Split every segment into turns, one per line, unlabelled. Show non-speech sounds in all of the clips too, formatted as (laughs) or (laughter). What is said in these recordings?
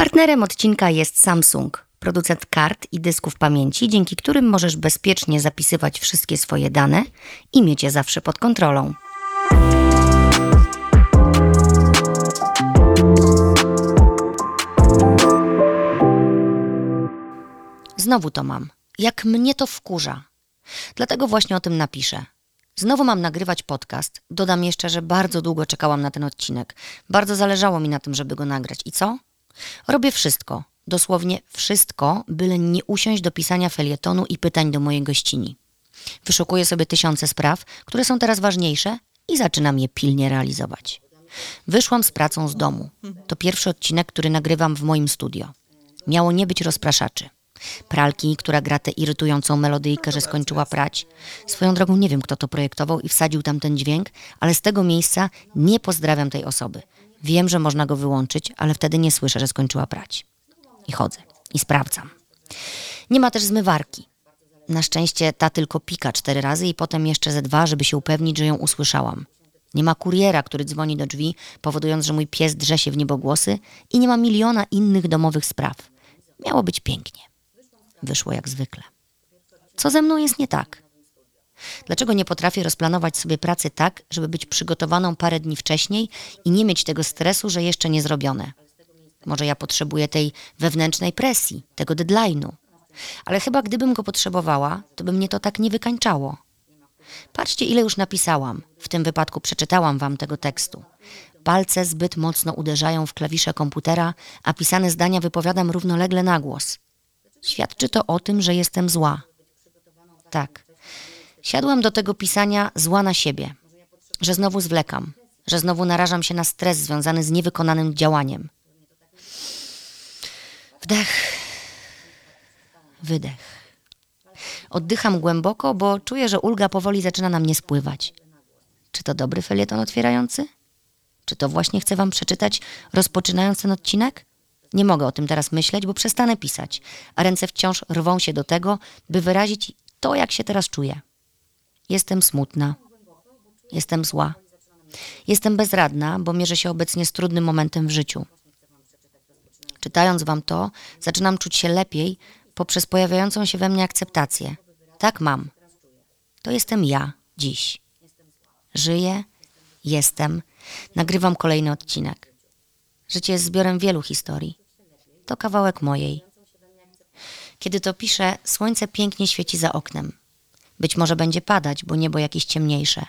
Partnerem odcinka jest Samsung, producent kart i dysków pamięci, dzięki którym możesz bezpiecznie zapisywać wszystkie swoje dane i mieć je zawsze pod kontrolą. Znowu to mam. Jak mnie to wkurza. Dlatego właśnie o tym napiszę. Znowu mam nagrywać podcast. Dodam jeszcze, że bardzo długo czekałam na ten odcinek. Bardzo zależało mi na tym, żeby go nagrać. I co? Robię wszystko, dosłownie wszystko, byle nie usiąść do pisania felietonu i pytań do mojej gościni. Wyszukuję sobie tysiące spraw, które są teraz ważniejsze i zaczynam je pilnie realizować. Wyszłam z pracą z domu. To pierwszy odcinek, który nagrywam w moim studio. Miało nie być rozpraszaczy. Pralki, która gra tę irytującą melodyjkę, że skończyła prać. Swoją drogą nie wiem, kto to projektował i wsadził tam ten dźwięk, ale z tego miejsca nie pozdrawiam tej osoby. Wiem, że można go wyłączyć, ale wtedy nie słyszę, że skończyła prać. I chodzę i sprawdzam. Nie ma też zmywarki. Na szczęście ta tylko pika cztery razy i potem jeszcze ze dwa, żeby się upewnić, że ją usłyszałam. Nie ma kuriera, który dzwoni do drzwi, powodując, że mój pies drze się w niebogłosy i nie ma miliona innych domowych spraw. Miało być pięknie. Wyszło jak zwykle. Co ze mną jest nie tak? Dlaczego nie potrafię rozplanować sobie pracy tak, żeby być przygotowaną parę dni wcześniej i nie mieć tego stresu, że jeszcze nie zrobione? Może ja potrzebuję tej wewnętrznej presji, tego deadline'u. Ale chyba gdybym go potrzebowała, to by mnie to tak nie wykańczało. Patrzcie, ile już napisałam. W tym wypadku przeczytałam wam tego tekstu. Palce zbyt mocno uderzają w klawisze komputera, a pisane zdania wypowiadam równolegle na głos. Świadczy to o tym, że jestem zła. Tak. Siadłam do tego pisania zła na siebie, że znowu zwlekam, że znowu narażam się na stres związany z niewykonanym działaniem. Wdech, wydech. Oddycham głęboko, bo czuję, że ulga powoli zaczyna na mnie spływać. Czy to dobry felieton otwierający? Czy to właśnie chcę wam przeczytać, rozpoczynając ten odcinek? Nie mogę o tym teraz myśleć, bo przestanę pisać, a ręce wciąż rwą się do tego, by wyrazić to, jak się teraz czuję. Jestem smutna. Jestem zła. Jestem bezradna, bo mierzę się obecnie z trudnym momentem w życiu. Czytając wam to, zaczynam czuć się lepiej poprzez pojawiającą się we mnie akceptację. Tak mam. To jestem ja dziś. Żyję, jestem, nagrywam kolejny odcinek. Życie jest zbiorem wielu historii. To kawałek mojej. Kiedy to piszę, słońce pięknie świeci za oknem. Być może będzie padać, bo niebo jakieś ciemniejsze.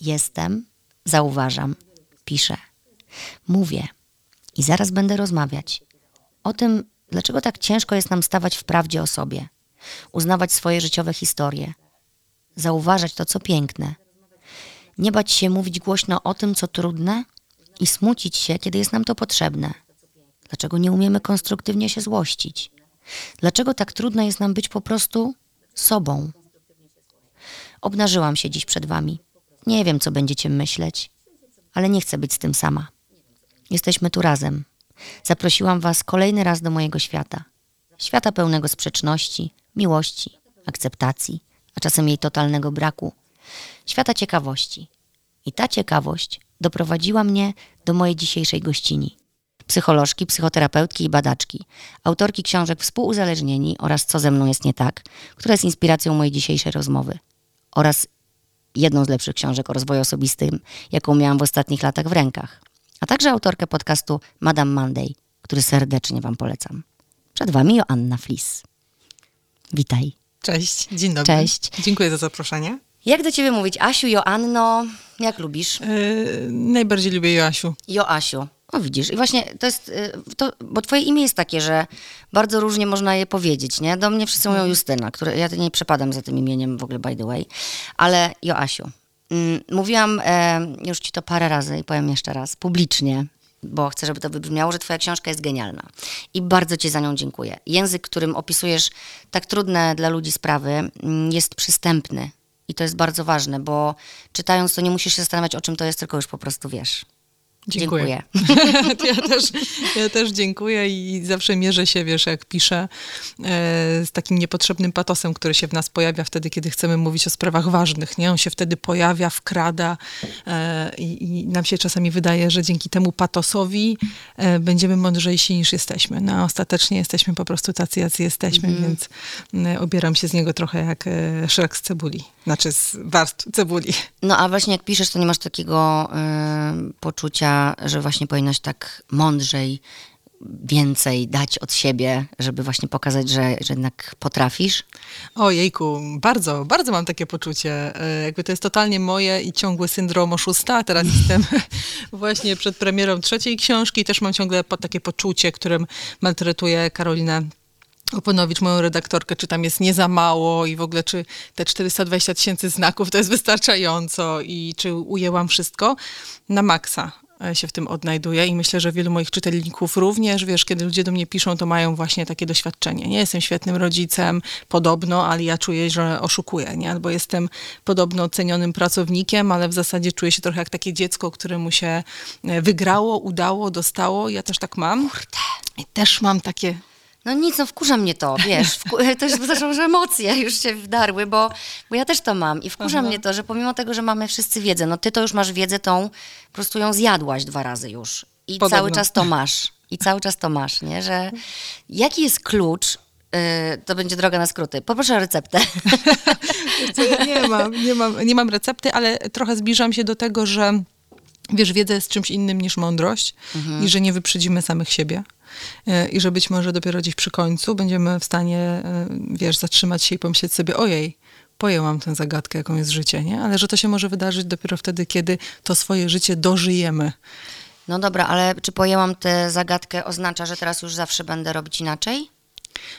Jestem, zauważam, piszę. Mówię i zaraz będę rozmawiać o tym, dlaczego tak ciężko jest nam stawać w prawdzie o sobie, uznawać swoje życiowe historie, zauważać to, co piękne, nie bać się mówić głośno o tym, co trudne i smucić się, kiedy jest nam to potrzebne. Dlaczego nie umiemy konstruktywnie się złościć? Dlaczego tak trudno jest nam być po prostu sobą? Obnażyłam się dziś przed wami. Nie wiem, co będziecie myśleć, ale nie chcę być z tym sama. Jesteśmy tu razem. Zaprosiłam was kolejny raz do mojego świata. Świata pełnego sprzeczności, miłości, akceptacji, a czasem jej totalnego braku. Świata ciekawości. I ta ciekawość doprowadziła mnie do mojej dzisiejszej gościni. Psycholożki, psychoterapeutki i badaczki, autorki książek Współuzależnieni oraz Co ze mną jest nie tak, która jest inspiracją mojej dzisiejszej rozmowy oraz jedną z lepszych książek o rozwoju osobistym, jaką miałam w ostatnich latach w rękach, a także autorkę podcastu Madame Monday, który serdecznie Wam polecam. Przed Wami Joanna Flis. Witaj.
Cześć, dzień dobry.
Cześć.
Dziękuję za zaproszenie.
Jak do Ciebie mówić? Asiu, Joanno, jak lubisz?
Yy, najbardziej lubię Joasiu.
Joasiu. O widzisz, i właśnie to jest, y, to, bo twoje imię jest takie, że bardzo różnie można je powiedzieć, nie? Do mnie wszyscy mówią Justyna, które ja nie przepadam za tym imieniem w ogóle by the way, ale Joasiu. Mm, mówiłam e, już ci to parę razy i powiem jeszcze raz, publicznie, bo chcę, żeby to wybrzmiało, że twoja książka jest genialna. I bardzo ci za nią dziękuję. Język, którym opisujesz tak trudne dla ludzi sprawy, mm, jest przystępny. I to jest bardzo ważne, bo czytając to nie musisz się zastanawiać, o czym to jest, tylko już po prostu wiesz.
Dziękuję. (laughs) ja, też, ja też dziękuję i zawsze mierzę się, wiesz, jak piszę, e, z takim niepotrzebnym patosem, który się w nas pojawia wtedy, kiedy chcemy mówić o sprawach ważnych. Nie? On się wtedy pojawia, wkrada e, i, i nam się czasami wydaje, że dzięki temu patosowi e, będziemy mądrzejsi niż jesteśmy. No, a ostatecznie jesteśmy po prostu tacy, jacy jesteśmy,
Mhm.
więc obieram się z niego trochę jak szrek z cebuli. Znaczy z warstw cebuli.
No a właśnie jak piszesz, to nie masz takiego y, poczucia, że właśnie powinnaś tak mądrzej, więcej dać od siebie, żeby właśnie pokazać, że, że jednak potrafisz?
Ojejku, bardzo, bardzo mam takie poczucie. E, Jakby to jest totalnie moje i ciągły syndrom oszusta. Teraz (laughs) jestem (laughs) właśnie przed premierą trzeciej książki i też mam ciągle takie poczucie, którym maltretuję Karolinę Oponowicz, moją redaktorkę, czy tam jest nie za mało i w ogóle czy te 420 tysięcy znaków to jest wystarczająco i czy ujęłam wszystko. Na maksa się w tym odnajduję i myślę, że wielu moich czytelników również, wiesz, kiedy ludzie do mnie piszą, to mają właśnie takie doświadczenie. Nie jestem świetnym rodzicem, podobno, ale ja czuję, że oszukuję, nie? Albo jestem podobno cenionym pracownikiem, ale w zasadzie czuję się trochę jak takie dziecko, któremu się e, wygrało, udało, dostało. Ja też tak mam. I też mam takie
No nic, no wkurza mnie to, (laughs) wiesz, wku- to już zresztą, że emocje już się wdarły, bo, bo ja też to mam i wkurza mnie to, że pomimo tego, że mamy wszyscy wiedzę, no ty to już masz wiedzę tą, po prostu ją zjadłaś dwa razy już i
Podobno.
cały czas to masz, i cały czas to masz, nie, że jaki jest klucz, yy, to będzie droga na skróty, poproszę o receptę. (laughs)
Nie mam, nie mam, nie mam recepty, ale trochę zbliżam się do tego, że wiesz, wiedza jest czymś innym niż mądrość i że nie wyprzedzimy samych siebie. E, I że być może dopiero gdzieś przy końcu będziemy w stanie, e, wiesz, zatrzymać się i pomyśleć sobie, ojej, pojęłam tę zagadkę, jaką jest życie, nie? Ale że to się może wydarzyć dopiero wtedy, kiedy to swoje życie dożyjemy.
No dobra, ale czy pojęłam tę zagadkę oznacza, że teraz już zawsze będę robić inaczej?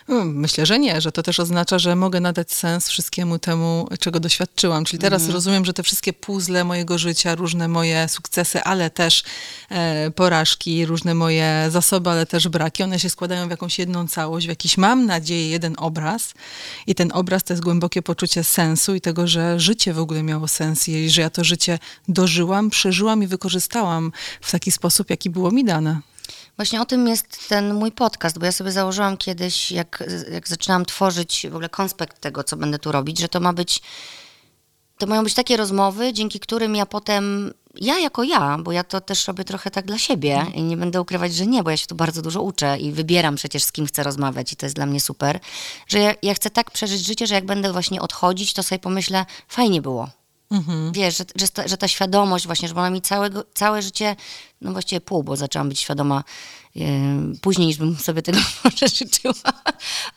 No, Myślę, że nie, że to też oznacza, że mogę nadać sens wszystkiemu temu, czego doświadczyłam. Czyli teraz rozumiem, że te wszystkie puzzle mojego życia, różne moje sukcesy, ale też e, porażki, różne moje zasoby, ale też braki, one się składają w jakąś jedną całość, w jakiś, mam nadzieję, jeden obraz. I ten obraz to jest głębokie poczucie sensu i tego, że życie w ogóle miało sens i że ja to życie dożyłam, przeżyłam i wykorzystałam w taki sposób, jaki było mi dane.
Właśnie o tym jest ten mój podcast, bo ja sobie założyłam kiedyś, jak, jak zaczynałam tworzyć w ogóle konspekt tego, co będę tu robić, że to ma być, to mają być takie rozmowy, dzięki którym ja potem, ja jako ja, bo ja to też robię trochę tak dla siebie i nie będę ukrywać, że nie, bo ja się tu bardzo dużo uczę i wybieram przecież z kim chcę rozmawiać i to jest dla mnie super, że ja, ja chcę tak przeżyć życie, że jak będę właśnie odchodzić, to sobie pomyślę, fajnie było, Wiesz, że, że, ta, że ta świadomość właśnie, że ona mi całego, całe życie, no właściwie pół, bo zaczęłam być świadoma e, później niż bym sobie tego (laughs) może życzyła,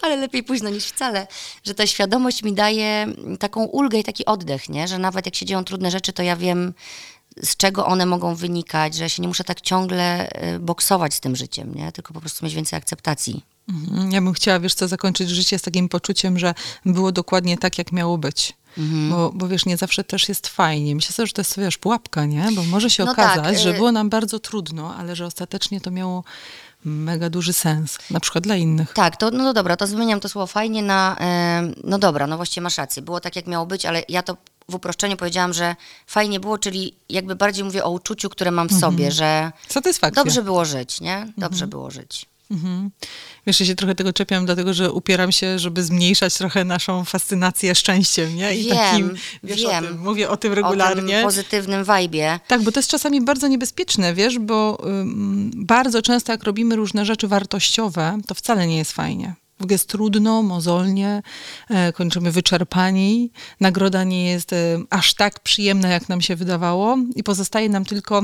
ale lepiej późno niż wcale, że ta świadomość mi daje taką ulgę i taki oddech, nie? że nawet jak się dzieją trudne rzeczy, to ja wiem z czego one mogą wynikać, że ja się nie muszę tak ciągle e, boksować z tym życiem, nie? tylko po prostu mieć więcej akceptacji.
Mhm. Ja bym chciała, wiesz co, zakończyć życie z takim poczuciem, że było dokładnie tak, jak miało być.
Mhm.
Bo, bo wiesz, nie zawsze też jest fajnie. Myślę sobie, że to jest, wiesz, pułapka, nie? Bo może się
No tak,
okazać, że
y-
było nam bardzo trudno, ale że ostatecznie to miało mega duży sens. Na przykład dla innych.
Tak, to, no to dobra, to zmieniam to słowo fajnie na, no dobra, no właściwie masz rację, było tak, jak miało być, ale ja to w uproszczeniu powiedziałam, że fajnie było, czyli jakby bardziej mówię o uczuciu, które mam w sobie, że
Satysfakcja.
dobrze było żyć, nie? Dobrze było żyć.
Mhm. Wiesz, ja się trochę tego czepiam, dlatego że upieram się, żeby zmniejszać trochę naszą fascynację szczęściem, nie? I
Wiem,
takim, wiesz,
wiem.
O tym, mówię o tym
O
regularnie.
tym pozytywnym wajbie.
Tak, bo to jest czasami bardzo niebezpieczne, wiesz, bo ym, bardzo często jak robimy różne rzeczy wartościowe, to wcale nie jest fajnie. W ogóle jest trudno, mozolnie, e, kończymy wyczerpani, nagroda nie jest e, aż tak przyjemna, jak nam się wydawało i pozostaje nam tylko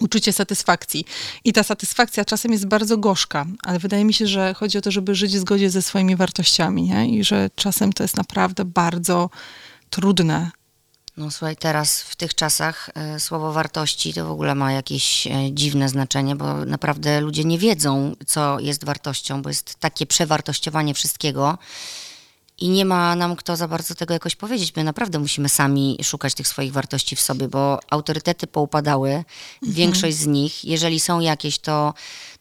uczucie satysfakcji. I ta satysfakcja czasem jest bardzo gorzka, ale wydaje mi się, że chodzi o to, żeby żyć w zgodzie ze swoimi wartościami, nie? I że czasem to jest naprawdę bardzo trudne.
No słuchaj, teraz w tych czasach e, słowo wartości to w ogóle ma jakieś e, dziwne znaczenie, bo naprawdę ludzie nie wiedzą, co jest wartością, bo jest takie przewartościowanie wszystkiego i nie ma nam kto za bardzo tego jakoś powiedzieć. My naprawdę musimy sami szukać tych swoich wartości w sobie, bo autorytety poupadały, większość z nich, jeżeli są jakieś, to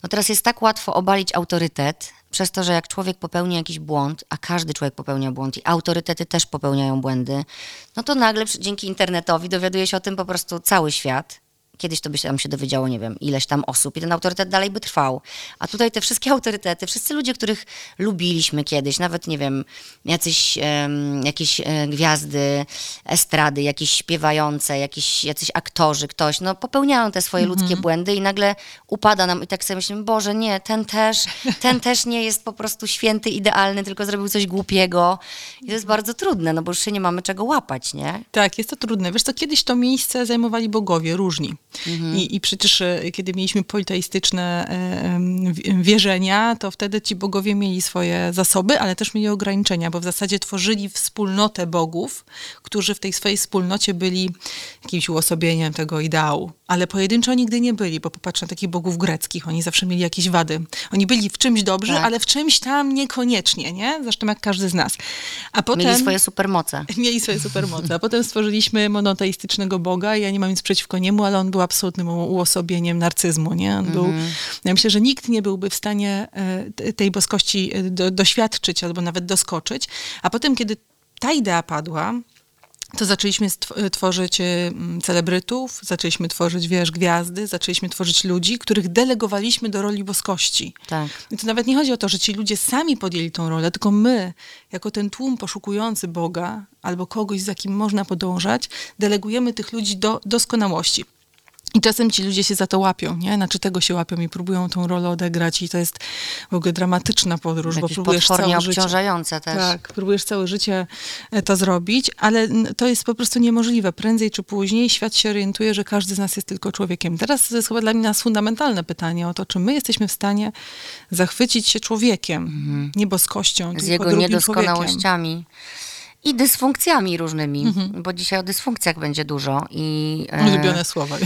no teraz jest tak łatwo obalić autorytet, przez to, że jak człowiek popełni jakiś błąd, a każdy człowiek popełnia błąd i autorytety też popełniają błędy, no to nagle dzięki internetowi dowiaduje się o tym po prostu cały świat. Kiedyś to by się tam się dowiedziało, nie wiem, ileś tam osób i ten autorytet dalej by trwał. A tutaj te wszystkie (laughs) autorytety, wszyscy ludzie, których lubiliśmy kiedyś, nawet, nie wiem, jacyś, em, jakieś e, gwiazdy estrady, jakieś śpiewające, jakieś, jacyś aktorzy, ktoś, no popełniają te swoje ludzkie błędy i nagle upada nam i tak sobie myślimy, Boże, nie, ten też, (laughs) ten też nie jest po prostu święty, idealny, tylko zrobił coś głupiego. I to jest bardzo trudne, no bo już się nie mamy czego łapać, nie?
Tak, jest to trudne. Wiesz co, kiedyś to miejsce zajmowali bogowie różni. I, I przecież e, kiedy mieliśmy politeistyczne e, wierzenia, to wtedy ci bogowie mieli swoje zasoby, ale też mieli ograniczenia, bo w zasadzie tworzyli wspólnotę bogów, którzy w tej swojej wspólnocie byli jakimś uosobieniem tego ideału. Ale pojedynczo nigdy nie byli, bo popatrz na takich bogów greckich, oni zawsze mieli jakieś wady. Oni byli w czymś dobrzy,
Tak.
ale w czymś tam niekoniecznie, nie? Zresztą jak każdy z nas. A potem...
Mieli swoje supermoce. (laughs)
Mieli swoje supermoce. A potem stworzyliśmy monoteistycznego Boga i ja nie mam nic przeciwko niemu, ale on był absolutnym uosobieniem narcyzmu, nie? On był, ja myślę, że nikt nie byłby w stanie e, tej boskości e, do, doświadczyć albo nawet doskoczyć. A potem, kiedy ta idea padła, to zaczęliśmy stw- tworzyć e, mm, celebrytów, zaczęliśmy tworzyć, wiesz, gwiazdy, zaczęliśmy tworzyć ludzi, których delegowaliśmy do roli boskości.
Tak.
I to nawet nie chodzi o to, że ci ludzie sami podjęli tą rolę, tylko my, jako ten tłum poszukujący Boga albo kogoś, za kim można podążać, delegujemy tych ludzi do doskonałości. I czasem ci ludzie się za to łapią, nie? Znaczy tego się łapią i próbują tą rolę odegrać i to jest w ogóle dramatyczna podróż, bo
Jakieś
próbujesz całe życie...
obciążające też.
Tak, próbujesz całe życie e, to zrobić, ale to jest po prostu niemożliwe. Prędzej czy później świat się orientuje, że każdy z nas jest tylko człowiekiem. Teraz to jest chyba dla mnie nas fundamentalne pytanie o to, czy my jesteśmy w stanie zachwycić się człowiekiem,
Mhm. z
tylko
jego
drugim człowiekiem.
I dysfunkcjami różnymi,
Mhm.
bo dzisiaj o dysfunkcjach będzie dużo i e,
Ulubione słowa.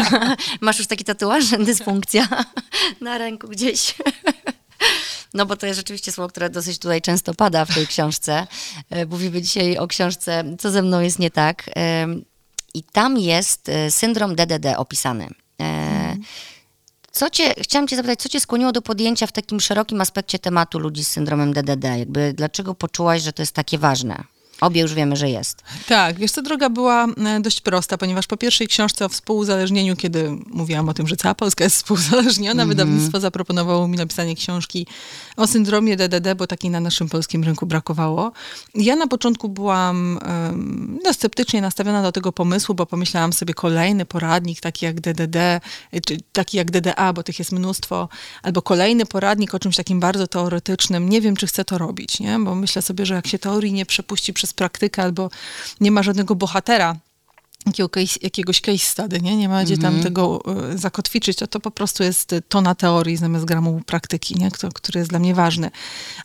(laughs)
masz już taki tatuaż, dysfunkcja (laughs) na ręku gdzieś. No bo to jest rzeczywiście słowo, które dosyć tutaj często pada w tej książce. E, Mówimy dzisiaj o książce Co ze mną jest nie tak. Em, I tam jest e, syndrom DDD opisany. E, Co cię, chciałam cię zapytać, co cię skłoniło do podjęcia w takim szerokim aspekcie tematu ludzi z syndromem DDD? Jakby dlaczego poczułaś, że to jest takie ważne? Obie już wiemy, że jest.
Tak, wiesz co, droga była e, dość prosta, ponieważ po pierwszej książce o współuzależnieniu, kiedy mówiłam o tym, że cała Polska jest współuzależniona, wydawnictwo zaproponowało mi napisanie książki o syndromie DDD, bo takiej na naszym polskim rynku brakowało. Ja na początku byłam em, no, sceptycznie nastawiona do tego pomysłu, bo pomyślałam sobie kolejny poradnik, taki jak DDD, e, czy taki jak DDA, bo tych jest mnóstwo, albo kolejny poradnik o czymś takim bardzo teoretycznym. Nie wiem, czy chcę to robić, nie? bo myślę sobie, że jak się teorii nie przepuści przez praktykę, albo nie ma żadnego bohatera, jakiego case, jakiegoś case study, nie? Nie ma gdzie tam tego y, zakotwiczyć, to to po prostu jest y, tona teorii zamiast gramu praktyki, nie? Kto, który jest dla mnie ważny.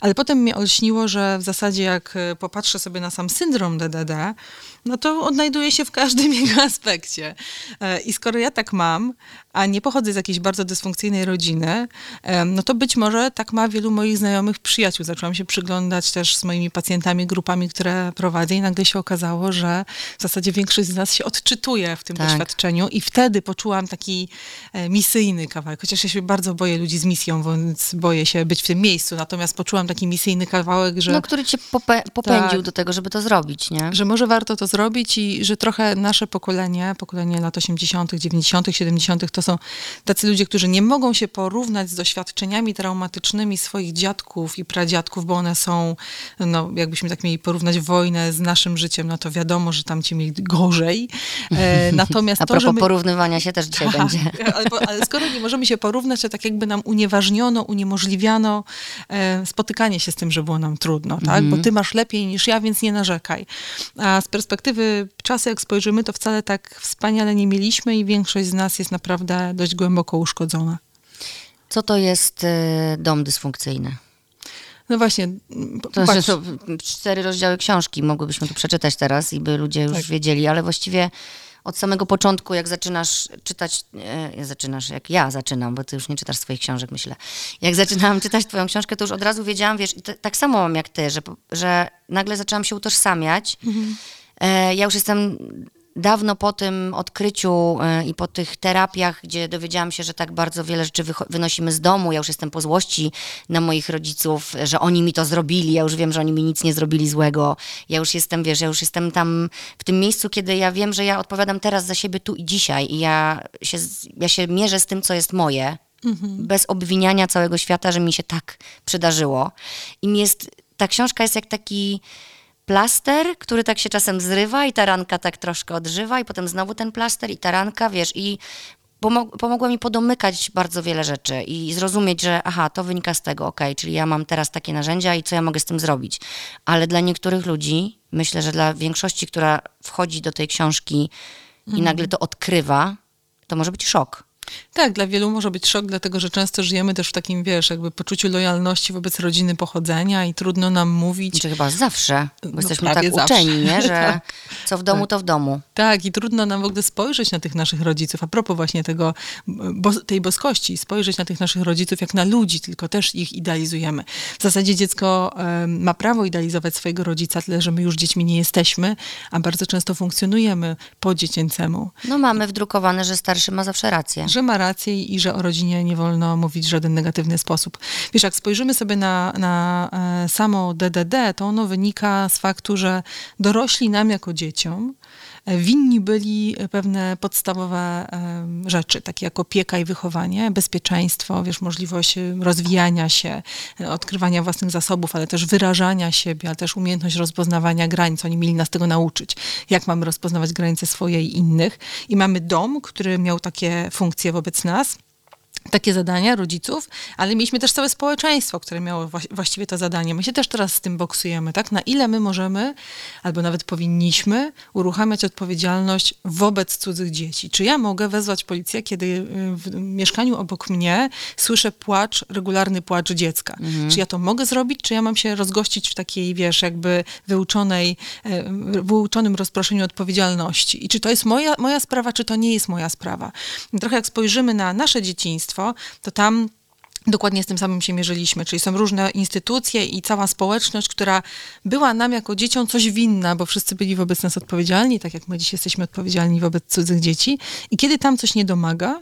Ale potem mnie olśniło, że w zasadzie jak y, popatrzę sobie na sam syndrom DDD, no to odnajduję się w każdym (laughs) jego aspekcie. E, I skoro ja tak mam, a nie pochodzę z jakiejś bardzo dysfunkcyjnej rodziny, no to być może tak ma wielu moich znajomych przyjaciół. Zaczęłam się przyglądać też z moimi pacjentami, grupami, które prowadzę i nagle się okazało, że w zasadzie większość z nas się odczytuje w tym
Tak.
doświadczeniu i wtedy poczułam taki e, misyjny kawałek. Chociaż ja się bardzo boję ludzi z misją, więc boję się być w tym miejscu. Natomiast poczułam taki misyjny kawałek, że
No, który cię popę- popędził
Tak.
do tego, żeby to zrobić, nie?
że może warto to zrobić i że trochę nasze pokolenie, pokolenie lat 80., 90., 70., to są tacy ludzie, którzy nie mogą się porównać z doświadczeniami traumatycznymi swoich dziadków i pradziadków, bo one są, no jakbyśmy tak mieli porównać wojnę z naszym życiem, no to wiadomo, że tam ci mieli gorzej. E, (laughs) natomiast
A
to,
propos
że my...
porównywania się też dzisiaj będzie. (laughs)
Tak, ale, ale skoro nie możemy się porównać, to tak jakby nam unieważniono, uniemożliwiano e, spotykanie się z tym, że było nam trudno, tak?
Mhm.
Bo ty masz lepiej niż ja, więc nie narzekaj. A z perspektywy czasu, jak spojrzymy, to wcale tak wspaniale nie mieliśmy i większość z nas jest naprawdę dość głęboko uszkodzona.
Co to jest y, dom dysfunkcyjny?
No właśnie,
To
patrz,
znaczy, to cztery rozdziały książki mogłybyśmy tu przeczytać teraz i by ludzie już
Tak.
wiedzieli, ale właściwie od samego początku, jak zaczynasz czytać, e, zaczynasz, jak ja zaczynam, bo ty już nie czytasz swoich książek, myślę. Jak zaczynałam czytać twoją książkę, to już od razu wiedziałam, wiesz, tak samo mam jak ty, że, że nagle zaczęłam się utożsamiać.
Mhm.
E, ja już jestem dawno po tym odkryciu y, i po tych terapiach, gdzie dowiedziałam się, że tak bardzo wiele rzeczy wynosimy z domu, ja już jestem po złości na moich rodziców, że oni mi to zrobili, ja już wiem, że oni mi nic nie zrobili złego, ja już jestem, wiesz, ja już jestem tam w tym miejscu, kiedy ja wiem, że ja odpowiadam teraz za siebie tu i dzisiaj. I ja się, ja się mierzę z tym, co jest moje, bez obwiniania całego świata, że mi się tak przydarzyło. I mi jest, ta książka jest jak taki plaster, który tak się czasem zrywa i ta ranka tak troszkę odżywa i potem znowu ten plaster i ta ranka, wiesz, i pomo- pomogła mi podomykać bardzo wiele rzeczy i zrozumieć, że aha, to wynika z tego, okej, czyli ja mam teraz takie narzędzia i co ja mogę z tym zrobić. Ale dla niektórych ludzi, myślę, że dla większości, która wchodzi do tej książki i nagle to odkrywa, to może być szok.
Tak, dla wielu może być szok, dlatego że często żyjemy też w takim, wiesz, jakby poczuciu lojalności wobec rodziny pochodzenia i trudno nam mówić.
Czy chyba zawsze, bo
No,
jesteśmy tak
zawsze.
uczeni, nie? że (laughs)
Tak.
co w domu, to w domu.
Tak, i trudno nam w ogóle spojrzeć na tych naszych rodziców. A propos właśnie tego, bo, tej boskości, spojrzeć na tych naszych rodziców jak na ludzi, tylko też ich idealizujemy. W zasadzie dziecko ma prawo idealizować swojego rodzica, tyle że my już dziećmi nie jesteśmy, a bardzo często funkcjonujemy po dziecięcemu.
No mamy wdrukowane, że starszy ma zawsze rację.
Że ma i że o rodzinie nie wolno mówić w żaden negatywny sposób. Wiesz, jak spojrzymy sobie na, na e, samo DDD, to ono wynika z faktu, że dorośli nam jako dzieciom winni byli pewne podstawowe rzeczy, takie jak opieka i wychowanie, bezpieczeństwo, wiesz, możliwość rozwijania się, odkrywania własnych zasobów, ale też wyrażania siebie, ale też umiejętność rozpoznawania granic. Oni mieli nas tego nauczyć, jak mamy rozpoznawać granice swoje i innych. I mamy dom, który miał takie funkcje wobec nas takie zadania rodziców, ale mieliśmy też całe społeczeństwo, które miało właś- właściwie to zadanie. My się też teraz z tym boksujemy, tak? Na ile my możemy, albo nawet powinniśmy uruchamiać odpowiedzialność wobec cudzych dzieci? Czy ja mogę wezwać policję, kiedy y, w mieszkaniu obok mnie słyszę płacz, regularny płacz dziecka? Czy ja to mogę zrobić, czy ja mam się rozgościć w takiej, wiesz, jakby wyuczonej, e, wyuczonym rozproszeniu odpowiedzialności? I czy to jest moja, moja sprawa, czy to nie jest moja sprawa? Trochę jak spojrzymy na nasze dzieciństwo, to tam Dokładnie z tym samym się mierzyliśmy, czyli są różne instytucje i cała społeczność, która była nam jako dzieciom coś winna, bo wszyscy byli wobec nas odpowiedzialni, tak jak my dziś jesteśmy odpowiedzialni wobec cudzych dzieci. I kiedy tam coś nie domaga,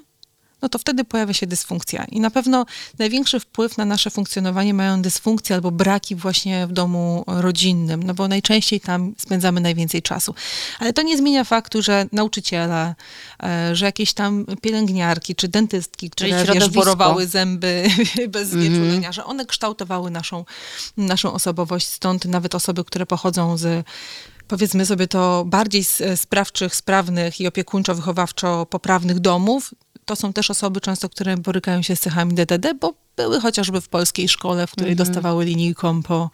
no to wtedy pojawia się dysfunkcja. I na pewno największy wpływ na nasze funkcjonowanie mają dysfunkcje albo braki właśnie w domu rodzinnym, no bo najczęściej tam spędzamy najwięcej czasu. Ale to nie zmienia faktu, że nauczyciele, e, że jakieś tam pielęgniarki czy dentystki, które wiesz, borowały zęby (laughs) bez znieczulenia, że one kształtowały naszą, naszą osobowość. Stąd nawet osoby, które pochodzą z powiedzmy sobie to bardziej sprawczych, sprawnych i opiekuńczo-wychowawczo poprawnych domów, to są też osoby często, które borykają się z cechami DDD, bo były chociażby w polskiej szkole, w której dostawały linijką po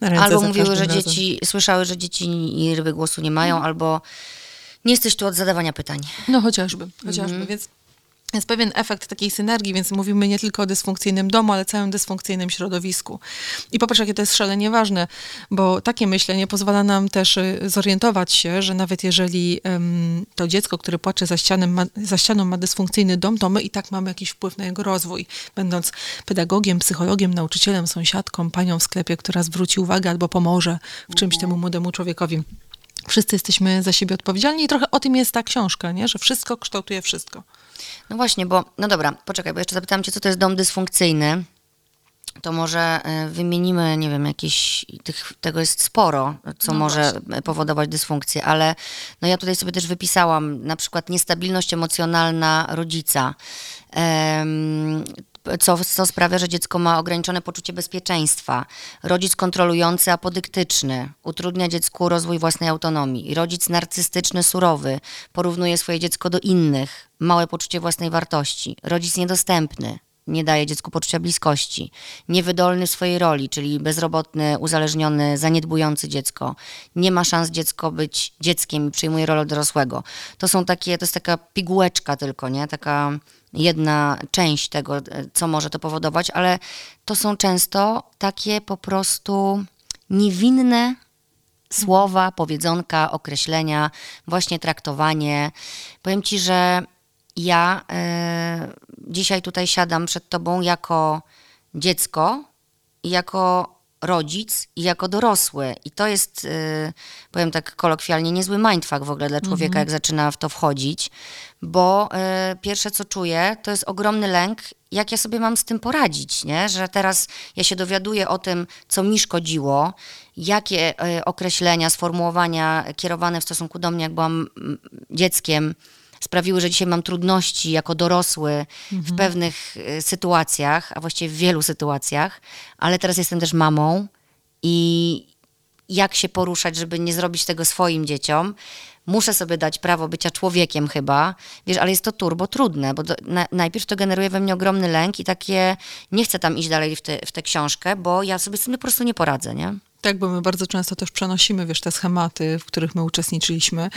ręce
Albo mówiły, że
razem.
dzieci, słyszały, że dzieci i ryby głosu nie mają, albo nie jesteś tu od zadawania pytań.
No chociażby, chociażby, więc jest pewien efekt takiej synergii, więc mówimy nie tylko o dysfunkcyjnym domu, ale całym dysfunkcyjnym środowisku. I popatrz, jakie to jest szalenie ważne, bo takie myślenie pozwala nam też y, zorientować się, że nawet jeżeli em, to dziecko, które płacze za, ścianem ma, za ścianą ma dysfunkcyjny dom, to my i tak mamy jakiś wpływ na jego rozwój. Będąc pedagogiem, psychologiem, nauczycielem, sąsiadką, panią w sklepie, która zwróci uwagę albo pomoże w czymś temu młodemu człowiekowi. Wszyscy jesteśmy za siebie odpowiedzialni i trochę o tym jest ta książka, nie? że wszystko kształtuje wszystko.
No właśnie, bo, no dobra, poczekaj, bo jeszcze zapytałam cię, co to jest dom dysfunkcyjny. To może y, wymienimy, nie wiem, jakieś, tych, tego jest sporo, co
No
może powodować dysfunkcję, ale no ja tutaj sobie też wypisałam na przykład niestabilność emocjonalna rodzica, co, co sprawia, że dziecko ma ograniczone poczucie bezpieczeństwa. Rodzic kontrolujący, apodyktyczny, utrudnia dziecku rozwój własnej autonomii. Rodzic narcystyczny, surowy, porównuje swoje dziecko do innych, małe poczucie własnej wartości. Rodzic niedostępny, nie daje dziecku poczucia bliskości, niewydolny w swojej roli, czyli bezrobotny, uzależniony, zaniedbujący dziecko. Nie ma szans dziecko być dzieckiem i przyjmuje rolę dorosłego. To są takie, to jest taka pigułeczka tylko, nie? Taka jedna część tego, e, co może to powodować, ale to są często takie po prostu niewinne słowa, powiedzonka, określenia, właśnie traktowanie. Powiem ci, że ja e, dzisiaj tutaj siadam przed tobą jako dziecko i jako rodzic i jako dorosły. I to jest, y, powiem tak kolokwialnie, niezły mindfuck w ogóle dla człowieka, jak zaczyna w to wchodzić, bo y, pierwsze co czuję, to jest ogromny lęk, jak ja sobie mam z tym poradzić, nie? że teraz ja się dowiaduję o tym, co mi szkodziło, jakie y, określenia, sformułowania kierowane w stosunku do mnie, jak byłam mm, dzieckiem, sprawiły, że dzisiaj mam trudności jako dorosły w pewnych y, sytuacjach, a właściwie w wielu sytuacjach, ale teraz jestem też mamą i jak się poruszać, żeby nie zrobić tego swoim dzieciom. Muszę sobie dać prawo bycia człowiekiem chyba, wiesz, ale jest to turbo trudne, bo do, na, najpierw to generuje we mnie ogromny lęk i takie, nie chcę tam iść dalej w, te, w tę książkę, bo ja sobie z tym po prostu nie poradzę, nie?
Tak, bo my bardzo często też przenosimy, wiesz, te schematy, w których my uczestniczyliśmy.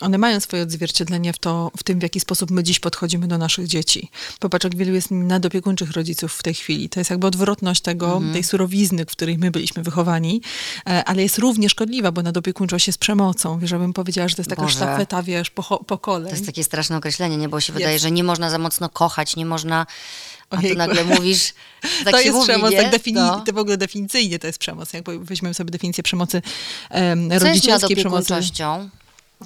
One mają swoje odzwierciedlenie w, to, w tym, w jaki sposób my dziś podchodzimy do naszych dzieci. Popatrz, jak wielu jest nadopiekuńczych rodziców w tej chwili. To jest jakby odwrotność tego, tej surowizny, w której my byliśmy wychowani, e, ale jest równie szkodliwa, bo nadopiekuńczość jest przemocą. Wiesz, ja bym powiedziała, że to jest taka
Boże.
sztafeta, wiesz, po, pokoleń.
To jest takie straszne określenie, nie? Bo się wydaje,
Jest.
że nie można za mocno kochać, nie można. A tu nagle mówisz. (laughs) Tak
to jest
mówi,
przemoc,
nie?
tak defini-
No.
to w ogóle definicyjnie to jest przemoc. Jak weźmiemy sobie definicję przemocy um,
Co jest
rodzicielskiej przemocy.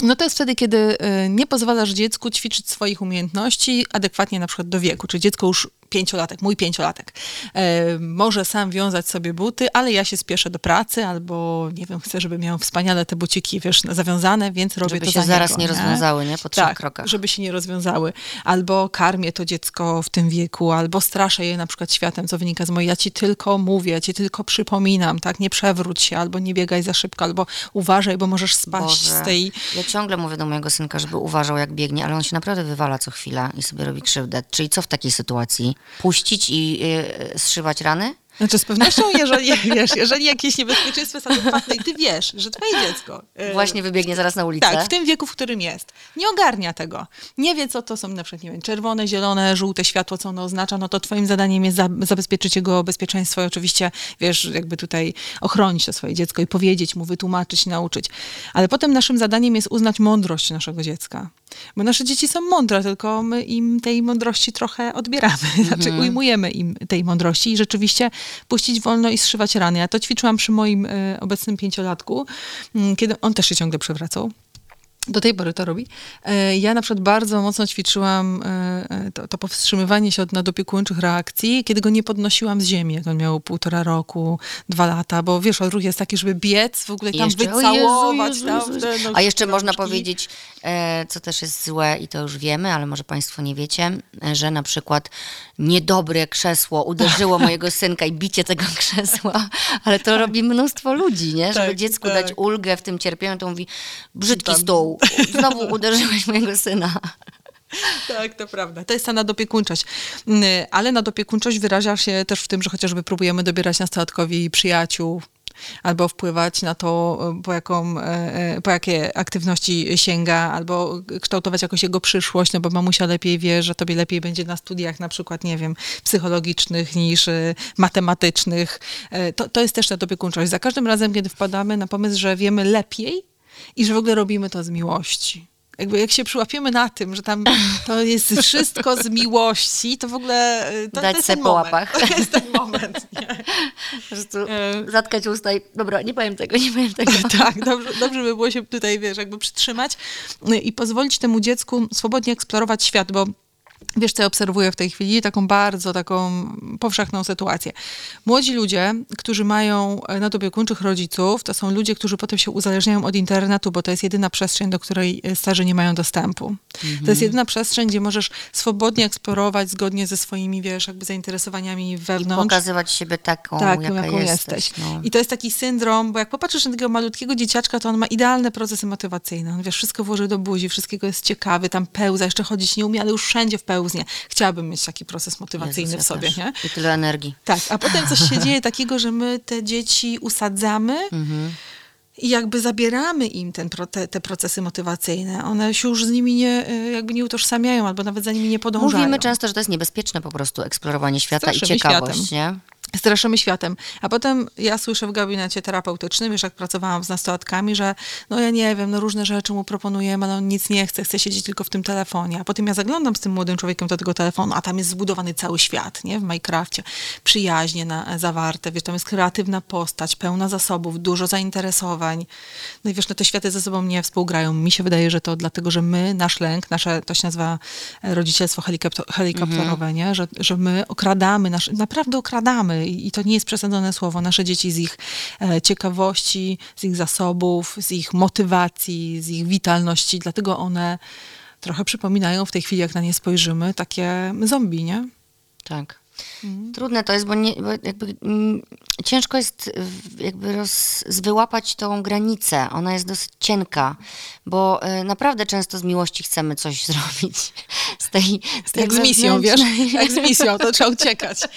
No to jest wtedy, kiedy y, nie pozwalasz dziecku ćwiczyć swoich umiejętności adekwatnie na przykład do wieku. Czy dziecko już pięciolatek, mój pięciolatek, e, może sam wiązać sobie buty, ale ja się spieszę do pracy albo, nie wiem, chcę, żeby miał wspaniale te buciki, wiesz, zawiązane, więc robię
Żeby
to
się
za
zaraz
niego,
nie rozwiązały, nie? Po trzech
tak,
krokach.
żeby się nie rozwiązały. Albo karmię to dziecko w tym wieku, albo straszę je na przykład światem, co wynika z mojej, ja ci tylko mówię, ja ci tylko przypominam, tak, nie przewróć się, albo nie biegaj za szybko, albo uważaj, bo możesz spaść
Boże.
z tej...
Ja ciągle mówię do mojego synka, żeby uważał, jak biegnie, ale on się naprawdę wywala co chwila i sobie robi krzywdę. Czyli co w takiej sytuacji? Puścić i y, zszywać rany?
Znaczy z pewnością, jeżeli, (laughs) wiesz, jeżeli jakieś niebezpieczeństwo jest adekwatne i ty wiesz, że twoje dziecko... e,
Właśnie wybiegnie zaraz na ulicę.
Tak, w tym wieku, w którym jest. Nie ogarnia tego. Nie wie, co to są na przykład, nie wiem, czerwone, zielone, żółte światło, co ono oznacza, no to twoim zadaniem jest za, zabezpieczyć jego bezpieczeństwo i oczywiście, wiesz, jakby tutaj ochronić to swoje dziecko i powiedzieć mu, wytłumaczyć, nauczyć. Ale potem naszym zadaniem jest uznać mądrość naszego dziecka. Bo nasze dzieci są mądre, tylko my im tej mądrości trochę odbieramy. (laughs) Znaczy ujmujemy im tej mądrości i rzeczywiście puścić wolno i zszywać rany. Ja to ćwiczyłam przy moim e, obecnym pięciolatku, m, kiedy on też się ciągle przewracał. Do tej pory to robi. E, Ja na przykład bardzo mocno ćwiczyłam e, e, to, to powstrzymywanie się od nadopiekuńczych reakcji, kiedy go nie podnosiłam z ziemi, jak on miał półtora roku, dwa lata, bo wiesz, odruch jest taki, żeby biec, w ogóle tam
jeszcze,
wycałować.
Jezu,
tam,
Jezu, Jezu.
no,
A jeszcze można powiedzieć, co też jest złe i to już wiemy, ale może Państwo nie wiecie, że na przykład niedobre krzesło uderzyło (laughs) mojego synka i bicie tego krzesła, ale to robi mnóstwo ludzi, nie? Żeby
Tak,
dziecku
tak.
dać ulgę w tym cierpieniu, to mówi, brzydki
Tam.
stół, znowu uderzyłeś mojego syna.
Tak, to prawda. To jest ta nadopiekuńczość. Mm, Ale nadopiekuńczość wyraża się też w tym, że chociażby próbujemy dobierać nastolatkowi przyjaciół, albo wpływać na to, po, jaką, e, e, po jakie aktywności sięga, albo kształtować jakoś jego przyszłość, no bo mamusia lepiej wie, że tobie lepiej będzie na studiach na przykład, nie wiem, psychologicznych niż e, matematycznych. E, To, to jest też nadopiekuńczość. Za każdym razem, kiedy wpadamy na pomysł, że wiemy lepiej i że w ogóle robimy to z miłości. Jakby jak się przyłapiemy na tym, że tam to jest wszystko z miłości, to w ogóle e, to,
Dać
to jest ten
po
moment.
łapach. (laughs)
To jest ten moment. Nie?
Po prostu
E,
zatkać usta i dobra, nie powiem tego, nie powiem tego. (laughs)
Tak, dobrze, dobrze by było się tutaj, wiesz, jakby przytrzymać y, i pozwolić temu dziecku swobodnie eksplorować świat, bo wiesz, co ja obserwuję w tej chwili? Taką bardzo taką powszechną sytuację. Młodzi ludzie, którzy mają e, nadopiekuńczych rodziców, to są ludzie, którzy potem się uzależniają od internetu, bo to jest jedyna przestrzeń, do której e, starzy nie mają dostępu. To jest jedyna przestrzeń, gdzie możesz swobodnie eksplorować zgodnie ze swoimi, wiesz, jakby zainteresowaniami
I
wewnątrz.
pokazywać siebie taką,
Tak,
jaka
jaką
jesteś.
jesteś.
No.
I to jest taki syndrom, bo jak popatrzysz na tego malutkiego dzieciaczka, to on ma idealne procesy motywacyjne. On wiesz, wszystko włoży do buzi, wszystkiego jest ciekawy, tam pełza, jeszcze chodzić nie umie, ale już wszędzie wpełznie. Chciałabym mieć taki proces motywacyjny
Jezus,
w sobie, nie?
I tyle energii.
Tak, a potem coś się (laughs) dzieje takiego, że my te dzieci usadzamy
Mhm.
i jakby zabieramy im ten, te, te procesy motywacyjne. One się już z nimi nie, y, jakby nie utożsamiają albo nawet za nimi nie podążają.
Mówimy często, że to jest niebezpieczne po prostu eksplorowanie świata i ciekawość,
światem.
nie?
Straszymy światem. A potem ja słyszę w gabinecie terapeutycznym, wiesz, jak pracowałam z nastolatkami, że no ja nie wiem, no różne rzeczy mu proponujemy, ale on nic nie chce, chce siedzieć tylko w tym telefonie. A potem ja zaglądam z tym młodym człowiekiem do tego telefonu, a tam jest zbudowany cały świat, nie? W Minecrafcie. Przyjaźnie na, zawarte, wiesz, tam jest kreatywna postać, pełna zasobów, dużo zainteresowań. No i wiesz, no te światy ze sobą nie współgrają. Mi się wydaje, że to dlatego, że my, nasz lęk, nasze, to się nazywa rodzicielstwo helikopter, helikopterowe, nie? Że, że my okradamy, nasz, naprawdę okradamy i, to nie jest przesadzone słowo, nasze dzieci z ich e, ciekawości, z ich zasobów, z ich motywacji, z ich witalności, dlatego one trochę przypominają w tej chwili, jak na nie spojrzymy, takie zombie, nie?
Tak. Trudne to jest, bo, nie, bo jakby, mm, ciężko jest jakby roz, wyłapać tą granicę. Ona jest dosyć cienka, bo y, naprawdę często z miłości chcemy coś (laughs) zrobić. Z tej, z tej
Jak z misją, wiesz? Jak z misją, to trzeba uciekać. (laughs)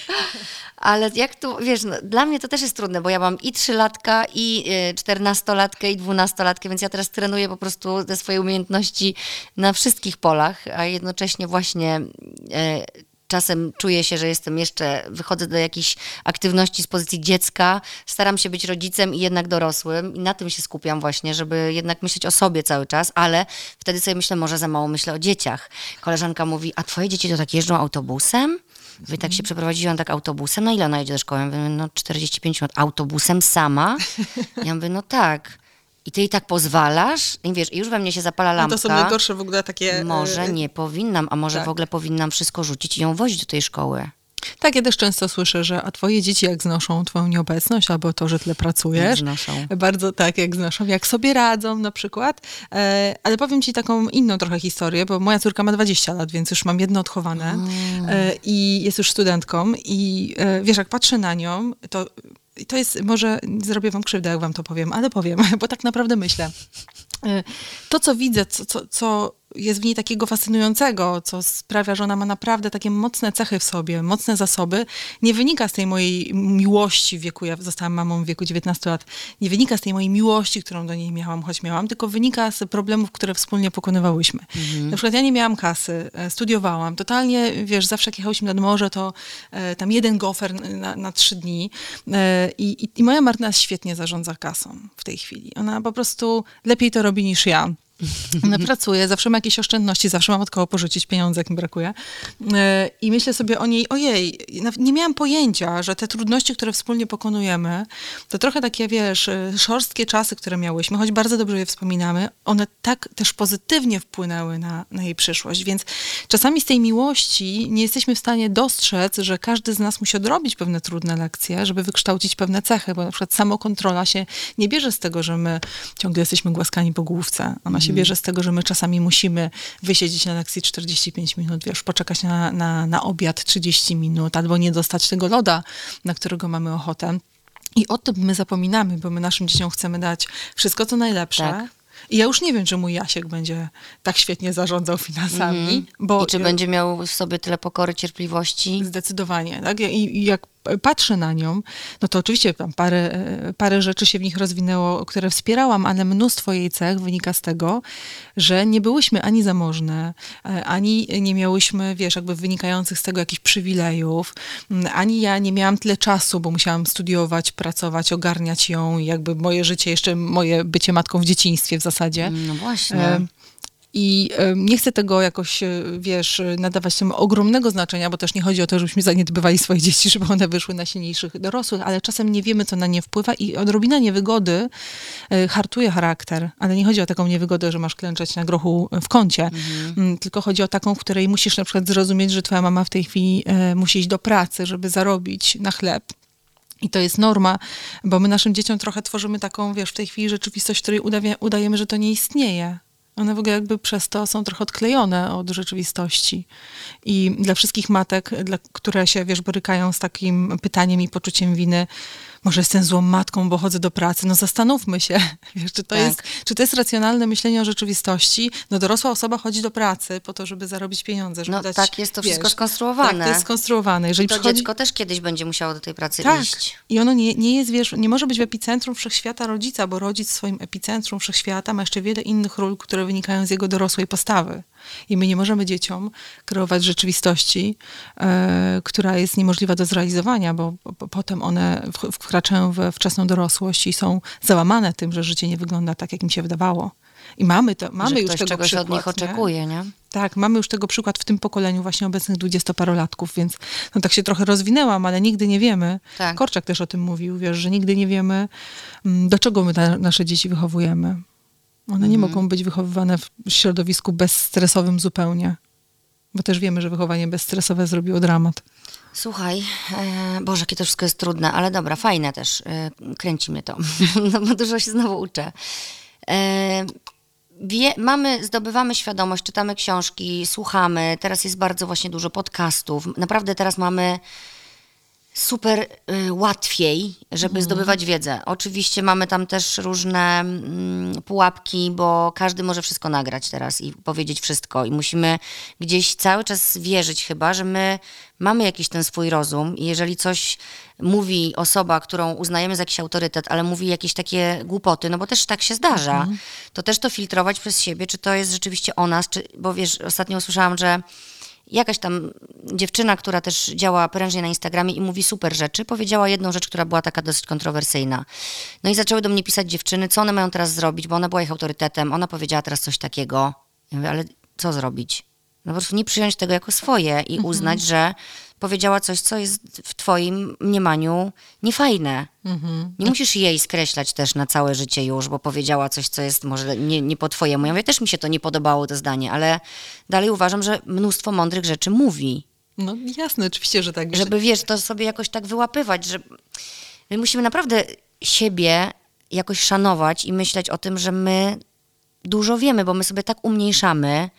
Ale jak tu, wiesz, no, dla mnie to też jest trudne, bo ja mam i trzylatka, i y, czternastolatkę, i dwunastolatkę, więc ja teraz trenuję po prostu te swoje umiejętności na wszystkich polach, a jednocześnie właśnie y, czasem czuję się, że jestem jeszcze, wychodzę do jakichś aktywności z pozycji dziecka, staram się być rodzicem i jednak dorosłym i na tym się skupiam właśnie, żeby jednak myśleć o sobie cały czas, ale wtedy sobie myślę, może za mało myślę o dzieciach. Koleżanka mówi, a twoje dzieci to tak jeżdżą autobusem? Wy tak się przeprowadziłam tak autobusem, no ile ona jedzie do szkoły? Ja mówię, no 45 minut. Autobusem sama? (laughs) Ja mówię, no tak. I ty jej tak pozwalasz? I wiesz, i już we mnie się zapala
No
lampka.
to są najgorsze w ogóle takie...
Może
e,
nie powinnam, a może
tak.
w ogóle powinnam wszystko rzucić i ją wozić do tej szkoły.
Tak, ja też często słyszę, że a twoje dzieci jak znoszą twoją nieobecność albo to, że tyle pracujesz.
Jak znoszą.
Bardzo tak, jak znoszą, jak sobie radzą na przykład. E, ale powiem ci taką inną trochę historię, bo moja córka ma 20 lat, więc już mam jedno odchowane e, i jest już studentką i e, wiesz, jak patrzę na nią, to to jest, może zrobię wam krzywdę, jak wam to powiem, ale powiem, (laughs) bo tak naprawdę myślę. E, To, co widzę, co, co, co jest w niej takiego fascynującego, co sprawia, że ona ma naprawdę takie mocne cechy w sobie, mocne zasoby, nie wynika z tej mojej miłości w wieku, ja zostałam mamą w wieku 19 lat, nie wynika z tej mojej miłości, którą do niej miałam, choć miałam, tylko wynika z problemów, które wspólnie pokonywałyśmy. Na przykład ja nie miałam kasy, e, studiowałam, totalnie, wiesz, zawsze jak jechałyśmy nad morze, to e, tam jeden gofer na, na trzy dni e, i, i, i moja Martyna świetnie zarządza kasą w tej chwili. Ona po prostu lepiej to robi niż ja. Ona pracuje, zawsze ma jakieś oszczędności, zawsze mam od kogo porzucić pieniądze, jak mi brakuje. E, I myślę sobie o niej, ojej, nie miałam pojęcia, że te trudności, które wspólnie pokonujemy, to trochę takie, wiesz, e, szorstkie czasy, które miałyśmy, choć bardzo dobrze je wspominamy, one tak też pozytywnie wpłynęły na, na jej przyszłość. Więc czasami z tej miłości nie jesteśmy w stanie dostrzec, że każdy z nas musi odrobić pewne trudne lekcje, żeby wykształcić pewne cechy, bo na przykład samokontrola się nie bierze z tego, że my ciągle jesteśmy głaskani po główce. Ona się bierze z tego, że my czasami musimy wysiedzieć na lekcji 45 minut, wiesz, poczekać na, na, na obiad 30 minut, albo nie dostać tego loda, na którego mamy ochotę. I o tym my zapominamy, bo my naszym dzieciom chcemy dać wszystko, co najlepsze.
Tak.
I ja już nie wiem, czy mój Jasiek będzie tak świetnie zarządzał finansami, bo
Mhm. I czy będzie miał w sobie tyle pokory, cierpliwości?
Zdecydowanie, tak? I, I jak patrzę na nią, no to oczywiście tam parę, parę rzeczy się w nich rozwinęło, które wspierałam, ale mnóstwo jej cech wynika z tego, że nie byłyśmy ani zamożne, e, ani nie miałyśmy, wiesz, jakby wynikających z tego jakichś przywilejów, ani ja nie miałam tyle czasu, bo musiałam studiować, pracować, ogarniać ją, i jakby moje życie, jeszcze moje bycie matką w dzieciństwie w zasadzie.
No właśnie.
E, I nie chcę tego jakoś, e, wiesz, e, nadawać temu ogromnego znaczenia, bo też nie chodzi o to, żebyśmy zaniedbywali swoje dzieci, żeby one wyszły na silniejszych dorosłych, ale czasem nie wiemy, co na nie wpływa i odrobina niewygody e, hartuje charakter. Ale nie chodzi o taką niewygodę, że masz klęczeć na grochu w kącie, Mm, tylko chodzi o taką, w której musisz na przykład zrozumieć, że twoja mama w tej chwili musi iść do pracy, żeby zarobić na chleb. I to jest norma, bo my naszym dzieciom trochę tworzymy taką, wiesz, w tej chwili rzeczywistość, w której udajemy, że to nie istnieje. One w ogóle jakby przez to są trochę odklejone od rzeczywistości. I dla wszystkich matek, dla, które się, wiesz, borykają z takim pytaniem i poczuciem winy, może jestem złą matką, bo chodzę do pracy, no zastanówmy się, (laughs) wiesz, czy to,
Tak.
jest, czy to jest racjonalne myślenie o rzeczywistości. No dorosła osoba chodzi do pracy po to, żeby zarobić pieniądze, żeby
No
dać,
tak jest to wszystko
wiesz,
skonstruowane.
Tak, to jest skonstruowane. Jeżeli
To
przychodzi...
dziecko też kiedyś będzie musiało do tej pracy
Tak.
iść.
I ono nie, nie jest, wiesz, nie może być w epicentrum wszechświata rodzica, bo rodzic w swoim epicentrum wszechświata ma jeszcze wiele innych ról, które wynikają z jego dorosłej postawy. I my nie możemy dzieciom kreować rzeczywistości, e, która jest niemożliwa do zrealizowania, bo, bo potem one w- wkraczają we wczesną dorosłość i są załamane tym, że życie nie wygląda tak, jak im się wydawało. I mamy to, mamy
że
już tego
czegoś
przykład.
od nich
nie?
oczekuje, nie?
Tak, mamy już tego przykład w tym pokoleniu właśnie obecnych dwudziestoparolatków, więc no tak się trochę rozwinęłam, ale nigdy nie wiemy.
Tak.
Korczak też o tym mówił, wiesz, że nigdy nie wiemy, mm, do czego my na, nasze dzieci wychowujemy. One nie
Mhm.
mogą być wychowywane w środowisku bezstresowym zupełnie. Bo też wiemy, że wychowanie bezstresowe zrobiło dramat.
Słuchaj, e, Boże, jakie to wszystko jest trudne, ale dobra, fajne też. E, kręci mnie to, (laughs) no bo dużo się znowu uczę. E, wie, mamy, zdobywamy świadomość, czytamy książki, słuchamy. Teraz jest bardzo właśnie dużo podcastów. Naprawdę teraz mamy super y, łatwiej, żeby zdobywać wiedzę. Oczywiście mamy tam też różne mm, pułapki, bo każdy może wszystko nagrać teraz i powiedzieć wszystko. I musimy gdzieś cały czas wierzyć chyba, że my mamy jakiś ten swój rozum i jeżeli coś mówi osoba, którą uznajemy za jakiś autorytet, ale mówi jakieś takie głupoty, no bo też tak się zdarza, to też to filtrować przez siebie, czy to jest rzeczywiście o nas, czy, bo wiesz, ostatnio usłyszałam, że jakaś tam dziewczyna, która też działa prężnie na Instagramie i mówi super rzeczy, powiedziała jedną rzecz, która była taka dosyć kontrowersyjna. No i zaczęły do mnie pisać dziewczyny, co one mają teraz zrobić, bo ona była ich autorytetem, ona powiedziała teraz coś takiego. Ja mówię, ale co zrobić? No po prostu nie przyjąć tego jako swoje i uznać, że powiedziała coś, co jest w twoim mniemaniu niefajne. Nie musisz jej skreślać też na całe życie już, bo powiedziała coś, co jest może nie, nie po twojemu. Ja mówię, też mi się to nie podobało, to zdanie, ale dalej uważam, że mnóstwo mądrych rzeczy mówi.
No jasne, oczywiście, że tak.
Żeby, wiesz, to sobie jakoś tak wyłapywać, że my musimy naprawdę siebie jakoś szanować i myśleć o tym, że my dużo wiemy, bo my sobie tak umniejszamy,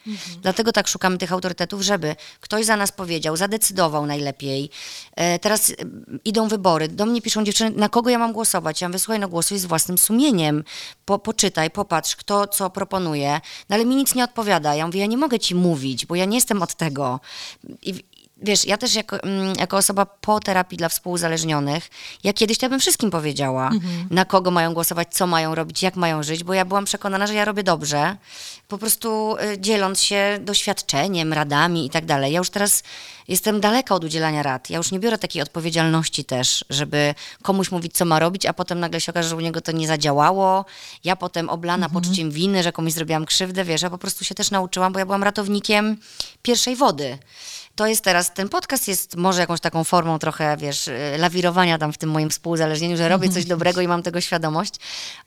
dlatego tak szukamy tych autorytetów, żeby ktoś za nas powiedział, zadecydował najlepiej. E, teraz e, idą wybory, do mnie piszą dziewczyny, na kogo ja mam głosować? Ja mówię, słuchaj, no głosuj z własnym sumieniem, po, poczytaj, popatrz, kto co proponuje, no ale mi nic nie odpowiada. Ja mówię, ja nie mogę ci mówić, bo ja nie jestem od tego. I, Wiesz, ja też jako, mm, jako osoba po terapii dla współuzależnionych, ja kiedyś to ja bym wszystkim powiedziała, na kogo mają głosować, co mają robić, jak mają żyć, bo ja byłam przekonana, że ja robię dobrze, po prostu y, dzieląc się doświadczeniem, radami i tak dalej. Ja już teraz jestem daleka od udzielania rad. Ja już nie biorę takiej odpowiedzialności też, żeby komuś mówić, co ma robić, a potem nagle się okaże, że u niego to nie zadziałało. Ja potem oblana poczuciem winy, że komuś zrobiłam krzywdę, wiesz, ja po prostu się też nauczyłam, bo ja byłam ratownikiem pierwszej wody to jest teraz, ten podcast jest może jakąś taką formą trochę, wiesz, y, lawirowania tam w tym moim współuzależnieniu, że robię coś (laughs) dobrego i mam tego świadomość,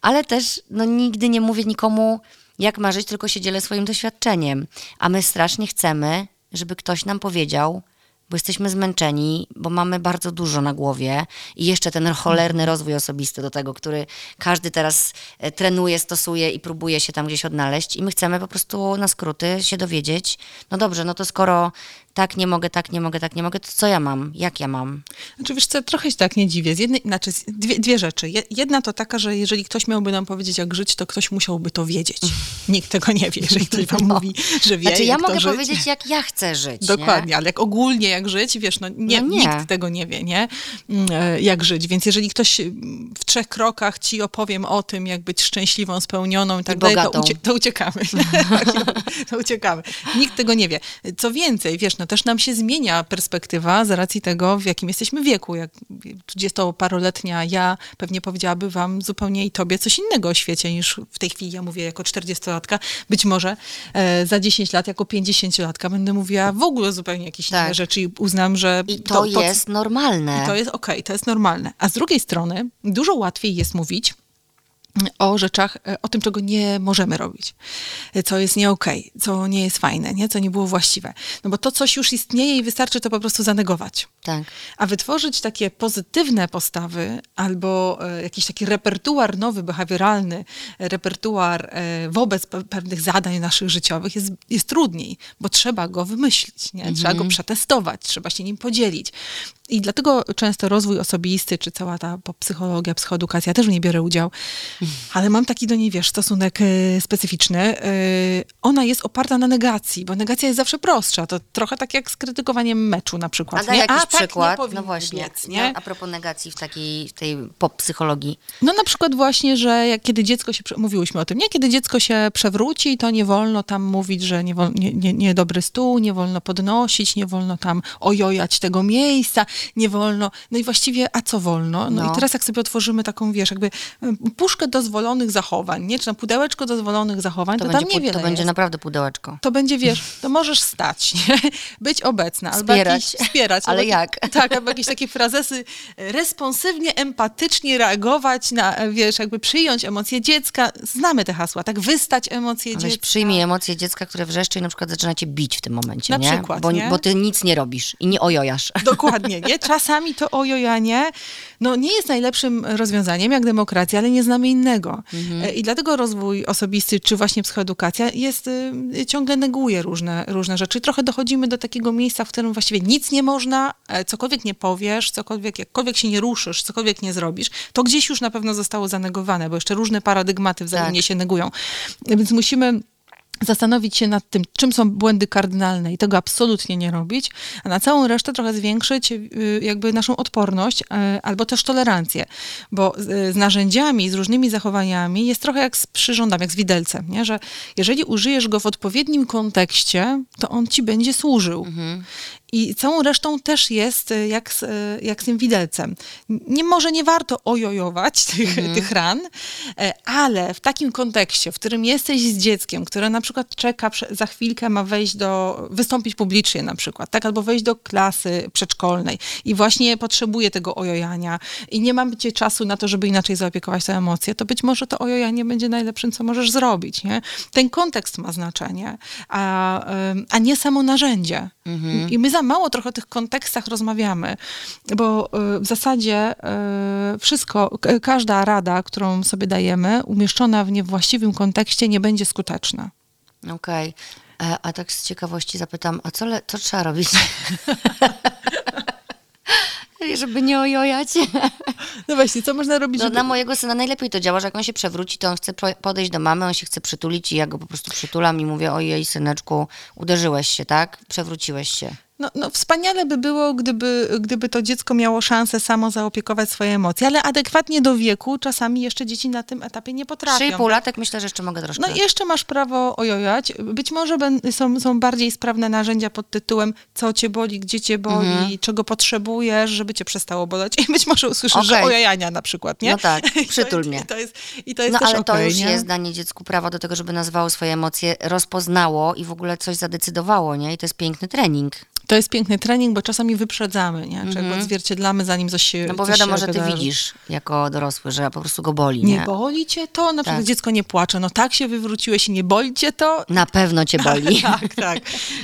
ale też no, nigdy nie mówię nikomu, jak ma żyć, tylko się dzielę swoim doświadczeniem. A my strasznie chcemy, żeby ktoś nam powiedział, bo jesteśmy zmęczeni, bo mamy bardzo dużo na głowie i jeszcze ten cholerny rozwój osobisty do tego, który każdy teraz e, trenuje, stosuje i próbuje się tam gdzieś odnaleźć i my chcemy po prostu na skróty się dowiedzieć, no dobrze, no to skoro tak nie mogę, tak nie mogę, tak nie mogę, to co ja mam? Jak ja mam?
Znaczy wiesz co, trochę się tak nie dziwię. Z jednej, znaczy dwie, dwie rzeczy. Je- Jedna to taka, że jeżeli ktoś miałby nam powiedzieć, jak żyć, to ktoś musiałby to wiedzieć. (laughs) Nikt tego nie wie, jeżeli ktoś wam
No.
mówi, że wie,
Znaczy ja mogę
żyć.
powiedzieć, jak ja chcę żyć,
Dokładnie, ale jak ogólnie jak żyć, wiesz, no, nie,
No nie.
nikt tego nie wie, nie? Mm, e, Jak żyć. Więc jeżeli ktoś mm, w trzech krokach ci opowiem o tym, jak być szczęśliwą, spełnioną i tak
I
dalej, to, ucie- to uciekamy. (laughs) to uciekamy. Nikt tego nie wie. Co więcej, wiesz, no też nam się zmienia perspektywa z racji tego, w jakim jesteśmy wieku. Jak 30-paroletnia ja pewnie powiedziałaby wam zupełnie i tobie coś innego o świecie niż w tej chwili ja mówię jako 40-latka. Być może e, za 10 lat jako 50-latka będę mówiła w ogóle zupełnie jakieś
Tak.
inne rzeczy i uznam, że
I to, jest normalne.
i to jest okej, to jest normalne. A z drugiej strony dużo łatwiej jest mówić o rzeczach, e, o tym, czego nie możemy robić, e, co jest nie okej, co nie jest fajne, nie? co nie było właściwe. No bo to coś już istnieje i wystarczy to po prostu zanegować.
Tak.
A wytworzyć takie pozytywne postawy albo e, jakiś taki repertuar nowy, behawioralny, repertuar wobec pe- pewnych zadań naszych życiowych jest, jest trudniej, bo trzeba go wymyślić, nie? trzeba go przetestować, trzeba się nim podzielić. I dlatego często rozwój osobisty, czy cała ta psychologia, psychoedukacja, ja też w niej biorę udział, ale mam taki do niej, wiesz, stosunek e, specyficzny. E, ona jest oparta na negacji, bo negacja jest zawsze prostsza. To trochę tak jak z krytykowaniem meczu na przykład.
A daj jakiś
A, tak
przykład.
powinno
no właśnie.
Biec, nie?
No, a propos negacji w takiej w tej pop psychologii.
No na przykład właśnie, że jak, kiedy dziecko się, mówiłyśmy o tym, nie? Kiedy dziecko się przewróci, to nie wolno tam mówić, że nie, nie, nie, nie dobry stół, nie wolno podnosić, nie wolno tam ojojać tego miejsca, nie wolno, no i właściwie, a co wolno? No,
No.
i teraz jak sobie otworzymy taką, wiesz, jakby em, puszkę dozwolonych zachowań, nie? Czy tam pudełeczko dozwolonych zachowań,
To,
to,
będzie,
tam niewiele
to będzie
jest.
naprawdę pudełeczko.
To będzie, wiesz, to możesz stać, (laughs) nie? być obecna. Albo
Wspierać.
Jakiś, wspierać.
Ale
albo,
jak? (laughs)
Tak, albo jakieś takie frazesy responsywnie, empatycznie reagować na, wiesz, jakby przyjąć emocje dziecka. Znamy te hasła, tak? Wystać emocje
Weź
dziecka.
przyjmij emocje dziecka, które wrzeszczy i na przykład zaczyna cię bić w tym momencie,
Na
nie?
przykład,
bo,
nie?
bo ty nic nie robisz i nie ojojasz. (laughs)
Dokładnie, nie? Czasami to ojojanie no, nie jest najlepszym rozwiązaniem jak demokracja, ale nie znamy innego. E, I dlatego rozwój osobisty, czy właśnie psychoedukacja jest, y, ciągle neguje różne, różne rzeczy. Trochę dochodzimy do takiego miejsca, w którym właściwie nic nie można, e, cokolwiek nie powiesz, cokolwiek, jakkolwiek się nie ruszysz, cokolwiek nie zrobisz, to gdzieś już na pewno zostało zanegowane, bo jeszcze różne paradygmaty wzajemnie
Tak.
się negują. Więc musimy zastanowić się nad tym, czym są błędy kardynalne i tego absolutnie nie robić, a na całą resztę trochę zwiększyć y, jakby naszą odporność y, albo też tolerancję, bo y, z narzędziami, z różnymi zachowaniami jest trochę jak z przyrządem, jak z widelcem, nie? że jeżeli użyjesz go w odpowiednim kontekście, to on ci będzie służył. I całą resztą też jest y, jak z, y, jak z tym widelcem. Nie, może nie warto ojojować tych, tych ran, e, ale w takim kontekście, w którym jesteś z dzieckiem, które na przykład czeka, za chwilkę ma wejść do, wystąpić publicznie na przykład, tak, albo wejść do klasy przedszkolnej i właśnie potrzebuje tego ojojania i nie macie czasu na to, żeby inaczej zaopiekować te emocje, to być może to ojojanie będzie najlepszym, co możesz zrobić, nie? Ten kontekst ma znaczenie, a, a nie samo narzędzie. I my za mało trochę o tych kontekstach rozmawiamy, bo y, w zasadzie y, wszystko, każda rada, którą sobie dajemy, umieszczona w niewłaściwym kontekście, nie będzie skuteczna.
Okej. E, A tak z ciekawości zapytam, a co, co trzeba robić? (laughs) Żeby nie ojojać.
No właśnie, co można robić,
No,
żeby...
na mojego syna najlepiej to działa, że jak on się przewróci, to on chce podejść do mamy, on się chce przytulić i ja go po prostu przytulam i mówię, ojej syneczku, uderzyłeś się, tak? Przewróciłeś się.
No, no wspaniale by było, gdyby, gdyby to dziecko miało szansę samo zaopiekować swoje emocje, ale adekwatnie do wieku czasami jeszcze dzieci na tym etapie nie potrafią.
3,5 latek myślę, że jeszcze mogę troszkę.
No i jeszcze masz prawo ojojać. Być może są, są bardziej sprawne narzędzia pod tytułem co cię boli, gdzie cię boli,
Mhm.
czego potrzebujesz, żeby cię przestało boleć. I być może usłyszysz, że
Okej.
ojojania na przykład, nie?
No tak, (laughs)
I to-
przytul
i
mnie.
To jest, I to jest
No ale to
okej,
już
nie?
jest danie dziecku prawa do tego, żeby nazywało swoje emocje, rozpoznało i w ogóle coś zadecydowało, nie? I to jest piękny trening.
To jest piękny trening, bo czasami wyprzedzamy, nie? Czy jakby odzwierciedlamy, zanim coś się.
No bo wiadomo, że ty
wydarzy.
widzisz jako dorosły, że po prostu go boli,
Nie
nie?
boli cię to? Na przykład
Tak.
dziecko nie płacze. No tak się wywróciłeś i nie boli cię to?
Na pewno cię (laughs) boli.
tak, tak.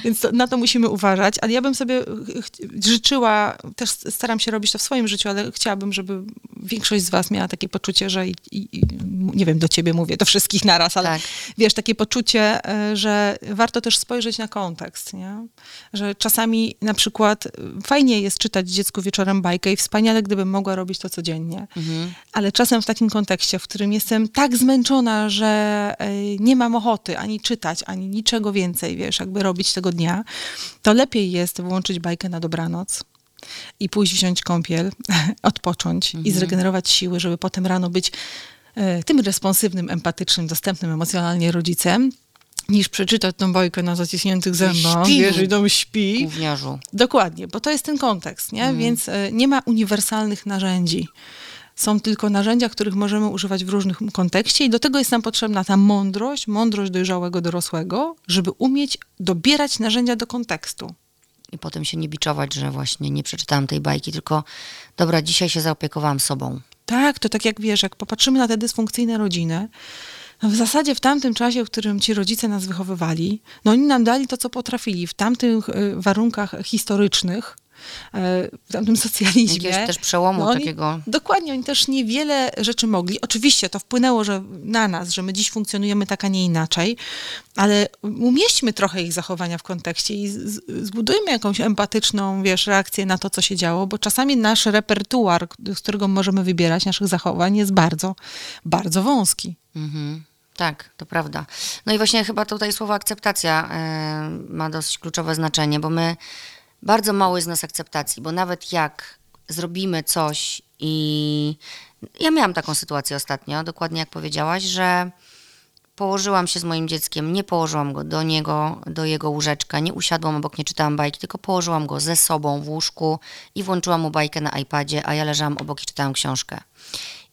Więc to, na to musimy uważać. Ale ja bym sobie ch- życzyła, też staram się robić to w swoim życiu, ale chciałabym, żeby większość z was miała takie poczucie, że i, i, i, nie wiem, do ciebie mówię, do wszystkich naraz, ale
Tak.
wiesz, takie poczucie, e, że warto też spojrzeć na kontekst, nie? Że czasami na przykład e, fajnie jest czytać dziecku wieczorem bajkę i wspaniale, gdybym mogła robić to codziennie. Ale czasem w takim kontekście, w którym jestem tak zmęczona, że e, nie mam ochoty ani czytać, ani niczego więcej, wiesz, jakby robić tego dnia, to lepiej jest wyłączyć bajkę na dobranoc i pójść wziąć kąpiel, (laughs) odpocząć i zregenerować siły, żeby potem rano być e, tym responsywnym, empatycznym, dostępnym emocjonalnie rodzicem, niż przeczytać tą bajkę na zaciśniętych zębach, wiesz, i dom śpi.
Gówniarzu.
Dokładnie, bo to jest ten kontekst, nie? Więc e, nie ma uniwersalnych narzędzi. Są tylko narzędzia, których możemy używać w różnych kontekście i do tego jest nam potrzebna ta mądrość, mądrość dojrzałego dorosłego, żeby umieć dobierać narzędzia do kontekstu.
I potem się nie biczować, że właśnie nie przeczytałam tej bajki, tylko dobra, dzisiaj się zaopiekowałam sobą.
Tak, to tak jak wiesz, jak popatrzymy na te dysfunkcyjne rodziny, no w zasadzie w tamtym czasie, w którym ci rodzice nas wychowywali, no oni nam dali to, co potrafili w tamtych y, warunkach historycznych, e, w tamtym socjalizmie.
Jakiegoś też przełomu
no oni,
takiego.
Dokładnie, oni też niewiele rzeczy mogli. Oczywiście to wpłynęło że na nas, że my dziś funkcjonujemy tak, a nie inaczej, ale umieśćmy trochę ich zachowania w kontekście i z, zbudujmy jakąś empatyczną, wiesz, reakcję na to, co się działo, bo czasami nasz repertuar, z którego możemy wybierać naszych zachowań jest bardzo, bardzo wąski.
Mhm. Tak, to prawda. No i właśnie chyba tutaj słowo akceptacja e, ma dosyć kluczowe znaczenie, bo my bardzo mało jest nas akceptacji, bo nawet jak zrobimy coś i ja miałam taką sytuację ostatnio, dokładnie jak powiedziałaś, że położyłam się z moim dzieckiem, nie położyłam go do niego, do jego łóżeczka, nie usiadłam obok, nie czytałam bajki, tylko położyłam go ze sobą w łóżku i włączyłam mu bajkę na iPadzie, a ja leżałam obok i czytałam książkę.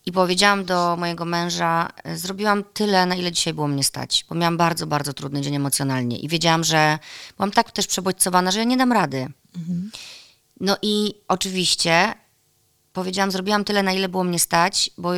I powiedziałam do mojego męża, e, zrobiłam tyle, na ile dzisiaj było mnie stać, bo miałam bardzo, bardzo trudny dzień emocjonalnie i wiedziałam, że byłam tak też przebodźcowana, że ja nie dam rady. No i oczywiście powiedziałam, zrobiłam tyle, na ile było mnie stać, bo,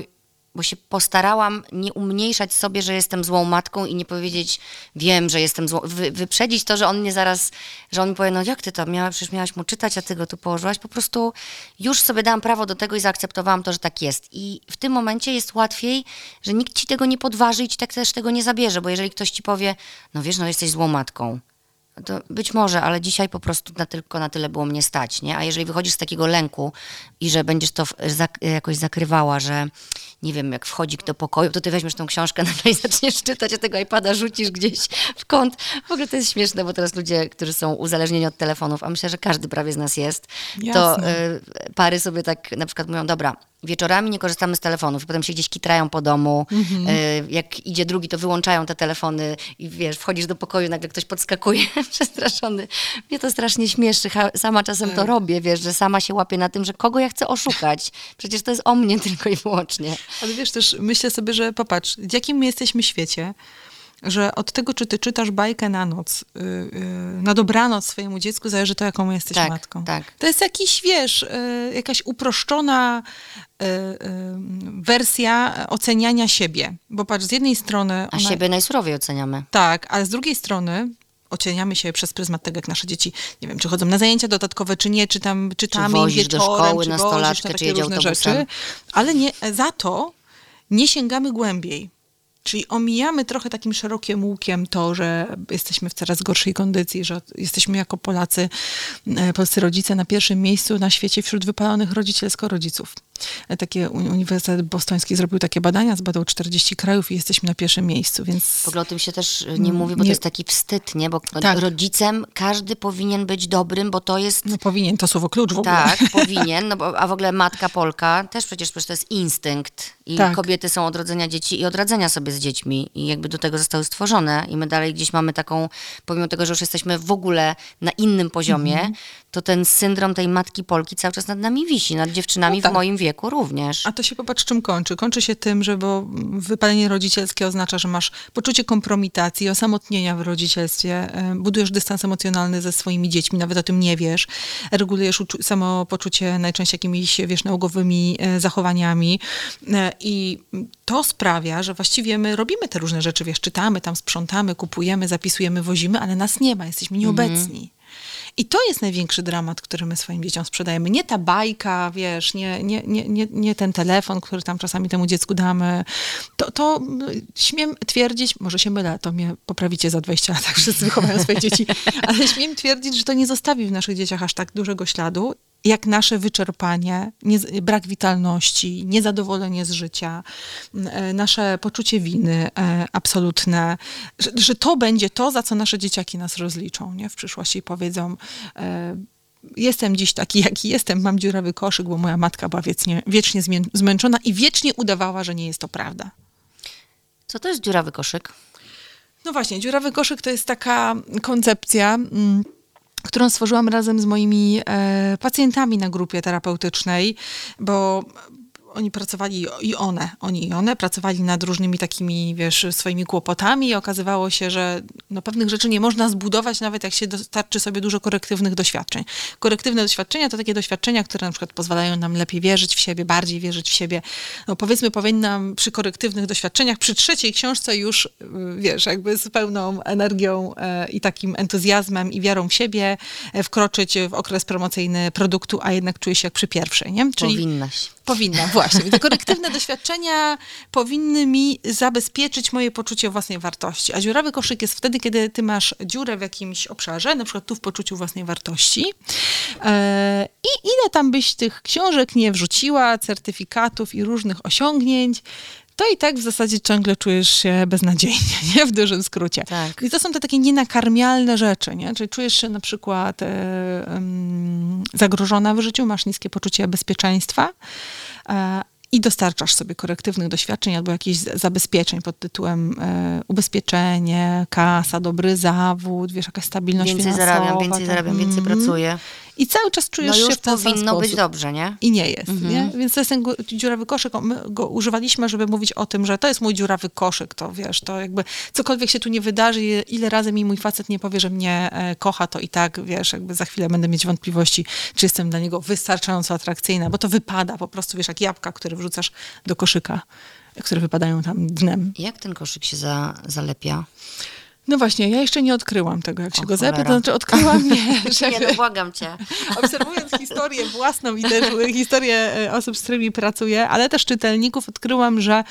bo się postarałam nie umniejszać sobie, że jestem złą matką i nie powiedzieć, wiem, że jestem złą, wy, wyprzedzić to, że on mnie zaraz, że on mi powie, no jak ty to, miała, przecież miałaś mu czytać, a ty go tu położyłaś. Po prostu już sobie dałam prawo do tego i zaakceptowałam to, że tak jest. I w tym momencie jest łatwiej, że nikt ci tego nie podważy i ci tak też tego nie zabierze, bo jeżeli ktoś ci powie, no wiesz, no jesteś złą matką, to być może, ale dzisiaj po prostu na tylko na tyle było mnie stać, nie? A jeżeli wychodzisz z takiego lęku i że będziesz to zak, jakoś zakrywała, że nie wiem, jak wchodzi do pokoju, to ty weźmiesz tą książkę (laughs) nagle i zaczniesz czytać, a tego iPada rzucisz gdzieś w kąt. W ogóle to jest śmieszne, bo teraz ludzie, którzy są uzależnieni od telefonów, a myślę, że każdy prawie z nas jest, to
Jasne.
y, pary sobie tak na przykład mówią, dobra, wieczorami nie korzystamy z telefonów, potem się gdzieś kitrają po domu, y, jak idzie drugi, to wyłączają te telefony i wiesz, wchodzisz do pokoju, nagle ktoś podskakuje (laughs) przestraszony. Mnie to strasznie śmieszy, sama czasem to robię, wiesz, że sama się łapię na tym, że kogo ja chcę oszukać. Przecież to jest o mnie tylko i wyłącznie.
Ale wiesz też, myślę sobie, że popatrz, w jakim my jesteśmy świecie, że od tego, czy ty czytasz bajkę na noc, yy, yy, na dobranoc swojemu dziecku, zależy to, jaką jesteś
Tak,
matką.
tak.
To jest jakiś, wiesz, yy, jakaś uproszczona yy, yy, wersja oceniania siebie. Bo patrz, z jednej strony...
A siebie najsurowiej oceniamy.
Tak, ale z drugiej strony oceniamy się przez pryzmat tego, jak nasze dzieci, nie wiem, czy chodzą na zajęcia dodatkowe, czy nie, czy tam czytamy im
wozisz do
wieczorem,
szkoły
czy
nastolaczkę, czy jedzie
różne
autobusem.
rzeczy, ale nie, za to nie sięgamy głębiej. Czyli omijamy trochę takim szerokim łukiem to, że jesteśmy w coraz gorszej kondycji, że jesteśmy jako Polacy, e, polscy rodzice na pierwszym miejscu na świecie wśród wypalonych rodzicielsko-rodziców. Takie uni- Uniwersytet Bostoński zrobił takie badania, zbadał 40 krajów i jesteśmy na pierwszym miejscu, więc...
W ogóle o tym się też nie mówi, bo
Mm, nie-
to jest taki wstyd, nie? Bo
Tak.
rodzicem każdy powinien być dobrym, bo to jest
No powinien, to słowo klucz w ogóle.
Tak, (laughs) powinien, no bo, a w ogóle matka Polka też przecież, przecież to jest instynkt i
Tak.
kobiety są od rodzenia dzieci i od radzenia sobie z dziećmi i jakby do tego zostały stworzone i my dalej gdzieś mamy taką, pomimo tego, że już jesteśmy w ogóle na innym poziomie,
Mhm.
To ten syndrom tej matki Polki cały czas nad nami wisi, nad dziewczynami
No tak.
w moim wieku również.
A to się popatrz, czym kończy. Kończy się tym, że bo wypalenie rodzicielskie oznacza, że masz poczucie kompromitacji, osamotnienia w rodzicielstwie, e, budujesz dystans emocjonalny ze swoimi dziećmi, nawet o tym nie wiesz, regulujesz samopoczucie najczęściej jakimiś, wiesz, nałogowymi e, zachowaniami E, i to sprawia, że właściwie my robimy te różne rzeczy, wiesz, czytamy, tam sprzątamy, kupujemy, zapisujemy, wozimy, ale nas nie ma, jesteśmy nieobecni. I to jest największy dramat, który my swoim dzieciom sprzedajemy. Nie ta bajka, wiesz, nie, nie, nie, nie, nie ten telefon, który tam czasami temu dziecku damy. To, to mm, śmiem twierdzić, może się mylę, to mnie poprawicie za 20 lat, jak wszyscy wychowają swoje dzieci, (laughs) ale śmiem twierdzić, że to nie zostawi w naszych dzieciach aż tak dużego śladu, jak nasze wyczerpanie, nie, brak witalności, niezadowolenie z życia, e, nasze poczucie winy e, absolutne, że, że to będzie to, za co nasze dzieciaki nas rozliczą nie? w przyszłości i powiedzą e, jestem dziś taki, jaki jestem, mam dziurawy koszyk, bo moja matka była wiecznie, wiecznie zmęczona i wiecznie udawała, że nie jest to prawda.
Co to jest dziurawy koszyk?
No właśnie, dziurawy koszyk to jest taka koncepcja, mm, którą stworzyłam razem z moimi e, pacjentami na grupie terapeutycznej, bo oni pracowali i one, oni i one pracowali nad różnymi takimi, wiesz, swoimi kłopotami i okazywało się, że no, pewnych rzeczy nie można zbudować, nawet jak się dostarczy sobie dużo korektywnych doświadczeń. Korektywne doświadczenia to takie doświadczenia, które na przykład pozwalają nam lepiej wierzyć w siebie, bardziej wierzyć w siebie. No, powiedzmy, powinnam przy korektywnych doświadczeniach, przy trzeciej książce już, y, wiesz, jakby z pełną energią e, i takim entuzjazmem i wiarą w siebie e, wkroczyć w okres promocyjny produktu, a jednak czuję się jak przy pierwszej, nie?
Czyli Powinnaś.
Powinna, właśnie. Te korektywne doświadczenia powinny mi zabezpieczyć moje poczucie własnej wartości. A dziurawy koszyk jest wtedy, kiedy ty masz dziurę w jakimś obszarze, na przykład tu w poczuciu własnej wartości. E, I ile tam byś tych książek nie wrzuciła, certyfikatów i różnych osiągnięć, to i tak w zasadzie ciągle czujesz się beznadziejnie, (laughs) nie? W dużym skrócie.
Tak.
I to są te takie nienakarmialne rzeczy, nie? Czyli czujesz się na przykład e, um, zagrożona w życiu, masz niskie poczucie bezpieczeństwa, e, i dostarczasz sobie korektywnych doświadczeń albo jakichś zabezpieczeń pod tytułem e, ubezpieczenie, kasa, dobry zawód, wiesz, jakaś stabilność
więcej
finansowa.
Zarabiam, więcej zarabiam, więcej
mm.
pracuję.
I cały czas czujesz
no
się w ten
powinno
sposób.
być dobrze, nie?
I nie jest,
Mhm.
nie? Więc to jest ten dziurawy koszyk. My go używaliśmy, żeby mówić o tym, że to jest mój dziurawy koszyk, to wiesz, to jakby cokolwiek się tu nie wydarzy, ile- ile razy mi mój facet nie powie, że mnie e, kocha, to i tak, wiesz, jakby za chwilę będę mieć wątpliwości, czy jestem dla niego wystarczająco atrakcyjna, bo to wypada po prostu, wiesz, jak jabłka, które wrzucasz do koszyka, które wypadają tam dnem.
Jak ten koszyk się za, zalepia?
No właśnie, ja jeszcze nie odkryłam tego, jak się
O
go zepie, to znaczy odkryłam, nie, (laughs) (laughs) że
Nie, no błagam cię.
obserwując historię własną i też historię e, osób, z którymi pracuję, ale też czytelników, odkryłam, że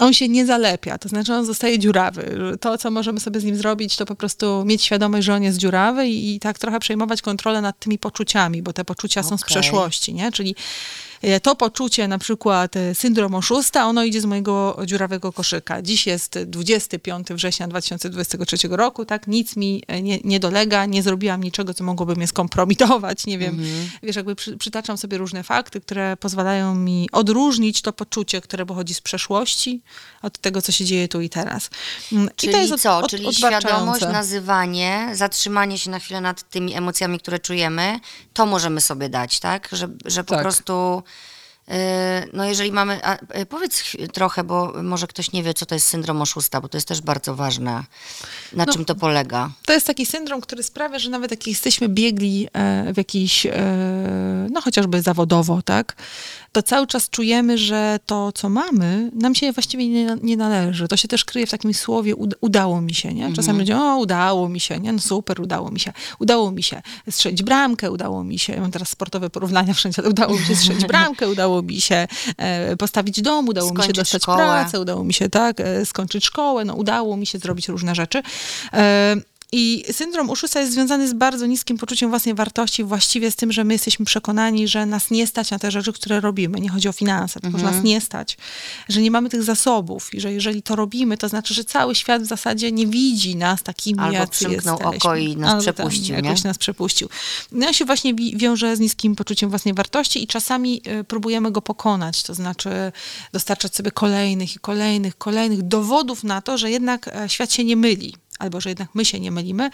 on się nie zalepia, to znaczy on zostaje dziurawy. To, co możemy sobie z nim zrobić, to po prostu mieć świadomość, że on jest dziurawy i, i tak trochę przejmować kontrolę nad tymi poczuciami, bo te poczucia są z przeszłości, nie? Czyli to poczucie, na przykład e, syndrom oszusta, ono idzie z mojego dziurawego koszyka. Dziś jest 25 września 2023 roku, tak? Nic mi e, nie, nie dolega, nie zrobiłam niczego, co mogłoby mnie skompromitować, nie wiem. Wiesz, jakby przy, przytaczam sobie różne fakty, które pozwalają mi odróżnić to poczucie, które pochodzi z przeszłości, od tego, co się dzieje tu i teraz. Mm,
Czyli
I to jest od,
co?
od,
Czyli świadomość, nazywanie, zatrzymanie się na chwilę nad tymi emocjami, które czujemy, to możemy sobie dać, tak? Że, że po
Tak.
prostu... yy, No jeżeli mamy, y, powiedz trochę, bo może ktoś nie wie, co to jest syndrom oszusta, bo to jest też bardzo ważne. Na
No.
czym to polega?
To jest taki syndrom, który sprawia, że nawet jak jesteśmy biegli e, w jakiś, e, no chociażby zawodowo, tak, to cały czas czujemy, że to, co mamy, nam się właściwie nie, nie należy. To się też kryje w takim słowie ud- udało mi się, nie? Czasami ludzie, o, udało mi się, nie? No super, udało mi się. Udało mi się strzelić bramkę, udało mi się, ja mam teraz sportowe porównania (laughs) wszędzie, ale udało mi się strzelić bramkę, udało mi się e, postawić dom, udało mi się
Skończyć
dostać
szkołę.
pracę, udało mi się, tak, e, skończyć szkołę, no udało mi się zrobić różne rzeczy. E, I syndrom uszusa jest związany z bardzo niskim poczuciem własnej wartości, właściwie z tym, że my jesteśmy przekonani, że nas nie stać na te rzeczy, które robimy. Nie chodzi o finanse, tylko że nas nie stać, że nie mamy tych zasobów i że jeżeli to robimy, to znaczy, że cały świat w zasadzie nie widzi nas takimi,
Albo
jacy jesteśmy.
oko i nas
Albo
przepuścił,
Tam, jakoś nas przepuścił. No on się właśnie wi- wiąże z niskim poczuciem własnej wartości i czasami y, próbujemy go pokonać, to znaczy dostarczać sobie kolejnych i kolejnych, kolejnych dowodów na to, że jednak e, świat się nie myli. Albo że jednak my się nie mylimy.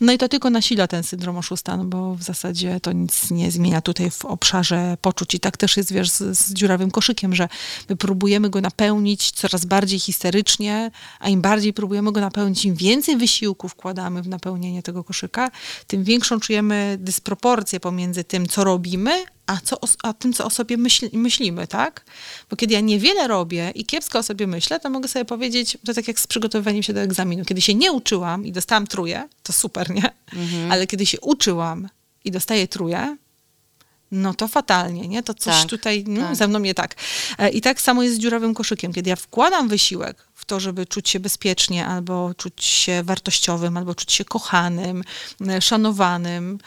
No i to tylko nasila ten syndrom oszusta, no bo w zasadzie to nic nie zmienia tutaj w obszarze poczuć. I tak też jest, wiesz, z, z dziurawym koszykiem, że my próbujemy go napełnić coraz bardziej histerycznie, a im bardziej próbujemy go napełnić, im więcej wysiłku wkładamy w napełnienie tego koszyka, tym większą czujemy dysproporcję pomiędzy tym, co robimy, a, co, o- a tym, co o sobie myśl, myślimy, tak? Bo kiedy ja niewiele robię i kiepsko o sobie myślę, to mogę sobie powiedzieć, to tak jak z przygotowywaniem się do egzaminu. Kiedy się nie uczyłam i dostałam truje, to super, nie? Ale kiedy się uczyłam i dostaję truje, no to fatalnie, nie? To coś
Tak,
tutaj no,
tak.
ze mną nie tak. E, I tak samo jest z dziurawym koszykiem. Kiedy ja wkładam wysiłek w to, żeby czuć się bezpiecznie, albo czuć się wartościowym, albo czuć się kochanym, e, szanowanym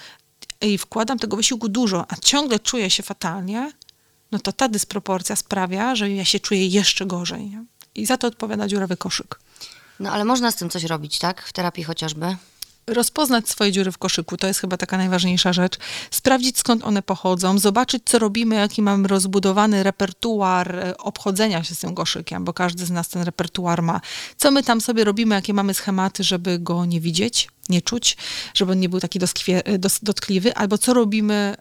i wkładam tego wysiłku dużo, a ciągle czuję się fatalnie, no to ta dysproporcja sprawia, że ja się czuję jeszcze gorzej. Nie? I za to odpowiada dziurawy koszyk.
No ale można z tym coś robić, tak? W terapii chociażby.
rozpoznać swoje dziury w koszyku, to jest chyba taka najważniejsza rzecz. Sprawdzić skąd one pochodzą, zobaczyć co robimy, jaki mamy rozbudowany repertuar e, obchodzenia się z tym koszykiem, bo każdy z nas ten repertuar ma. Co my tam sobie robimy, jakie mamy schematy, żeby go nie widzieć. Nie czuć, żeby on nie był taki dos, dotkliwy, albo co robimy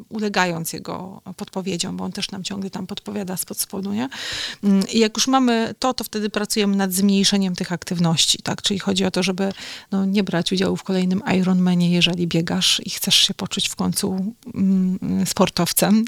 y, ulegając jego podpowiedziom, bo on też nam ciągle tam podpowiada spod spodu, nie? Mm, I jak już mamy to, to wtedy pracujemy nad zmniejszeniem tych aktywności, tak? Czyli chodzi o to, żeby no, nie brać udziału w kolejnym Ironmanie, jeżeli biegasz i chcesz się poczuć w końcu mm, sportowcem,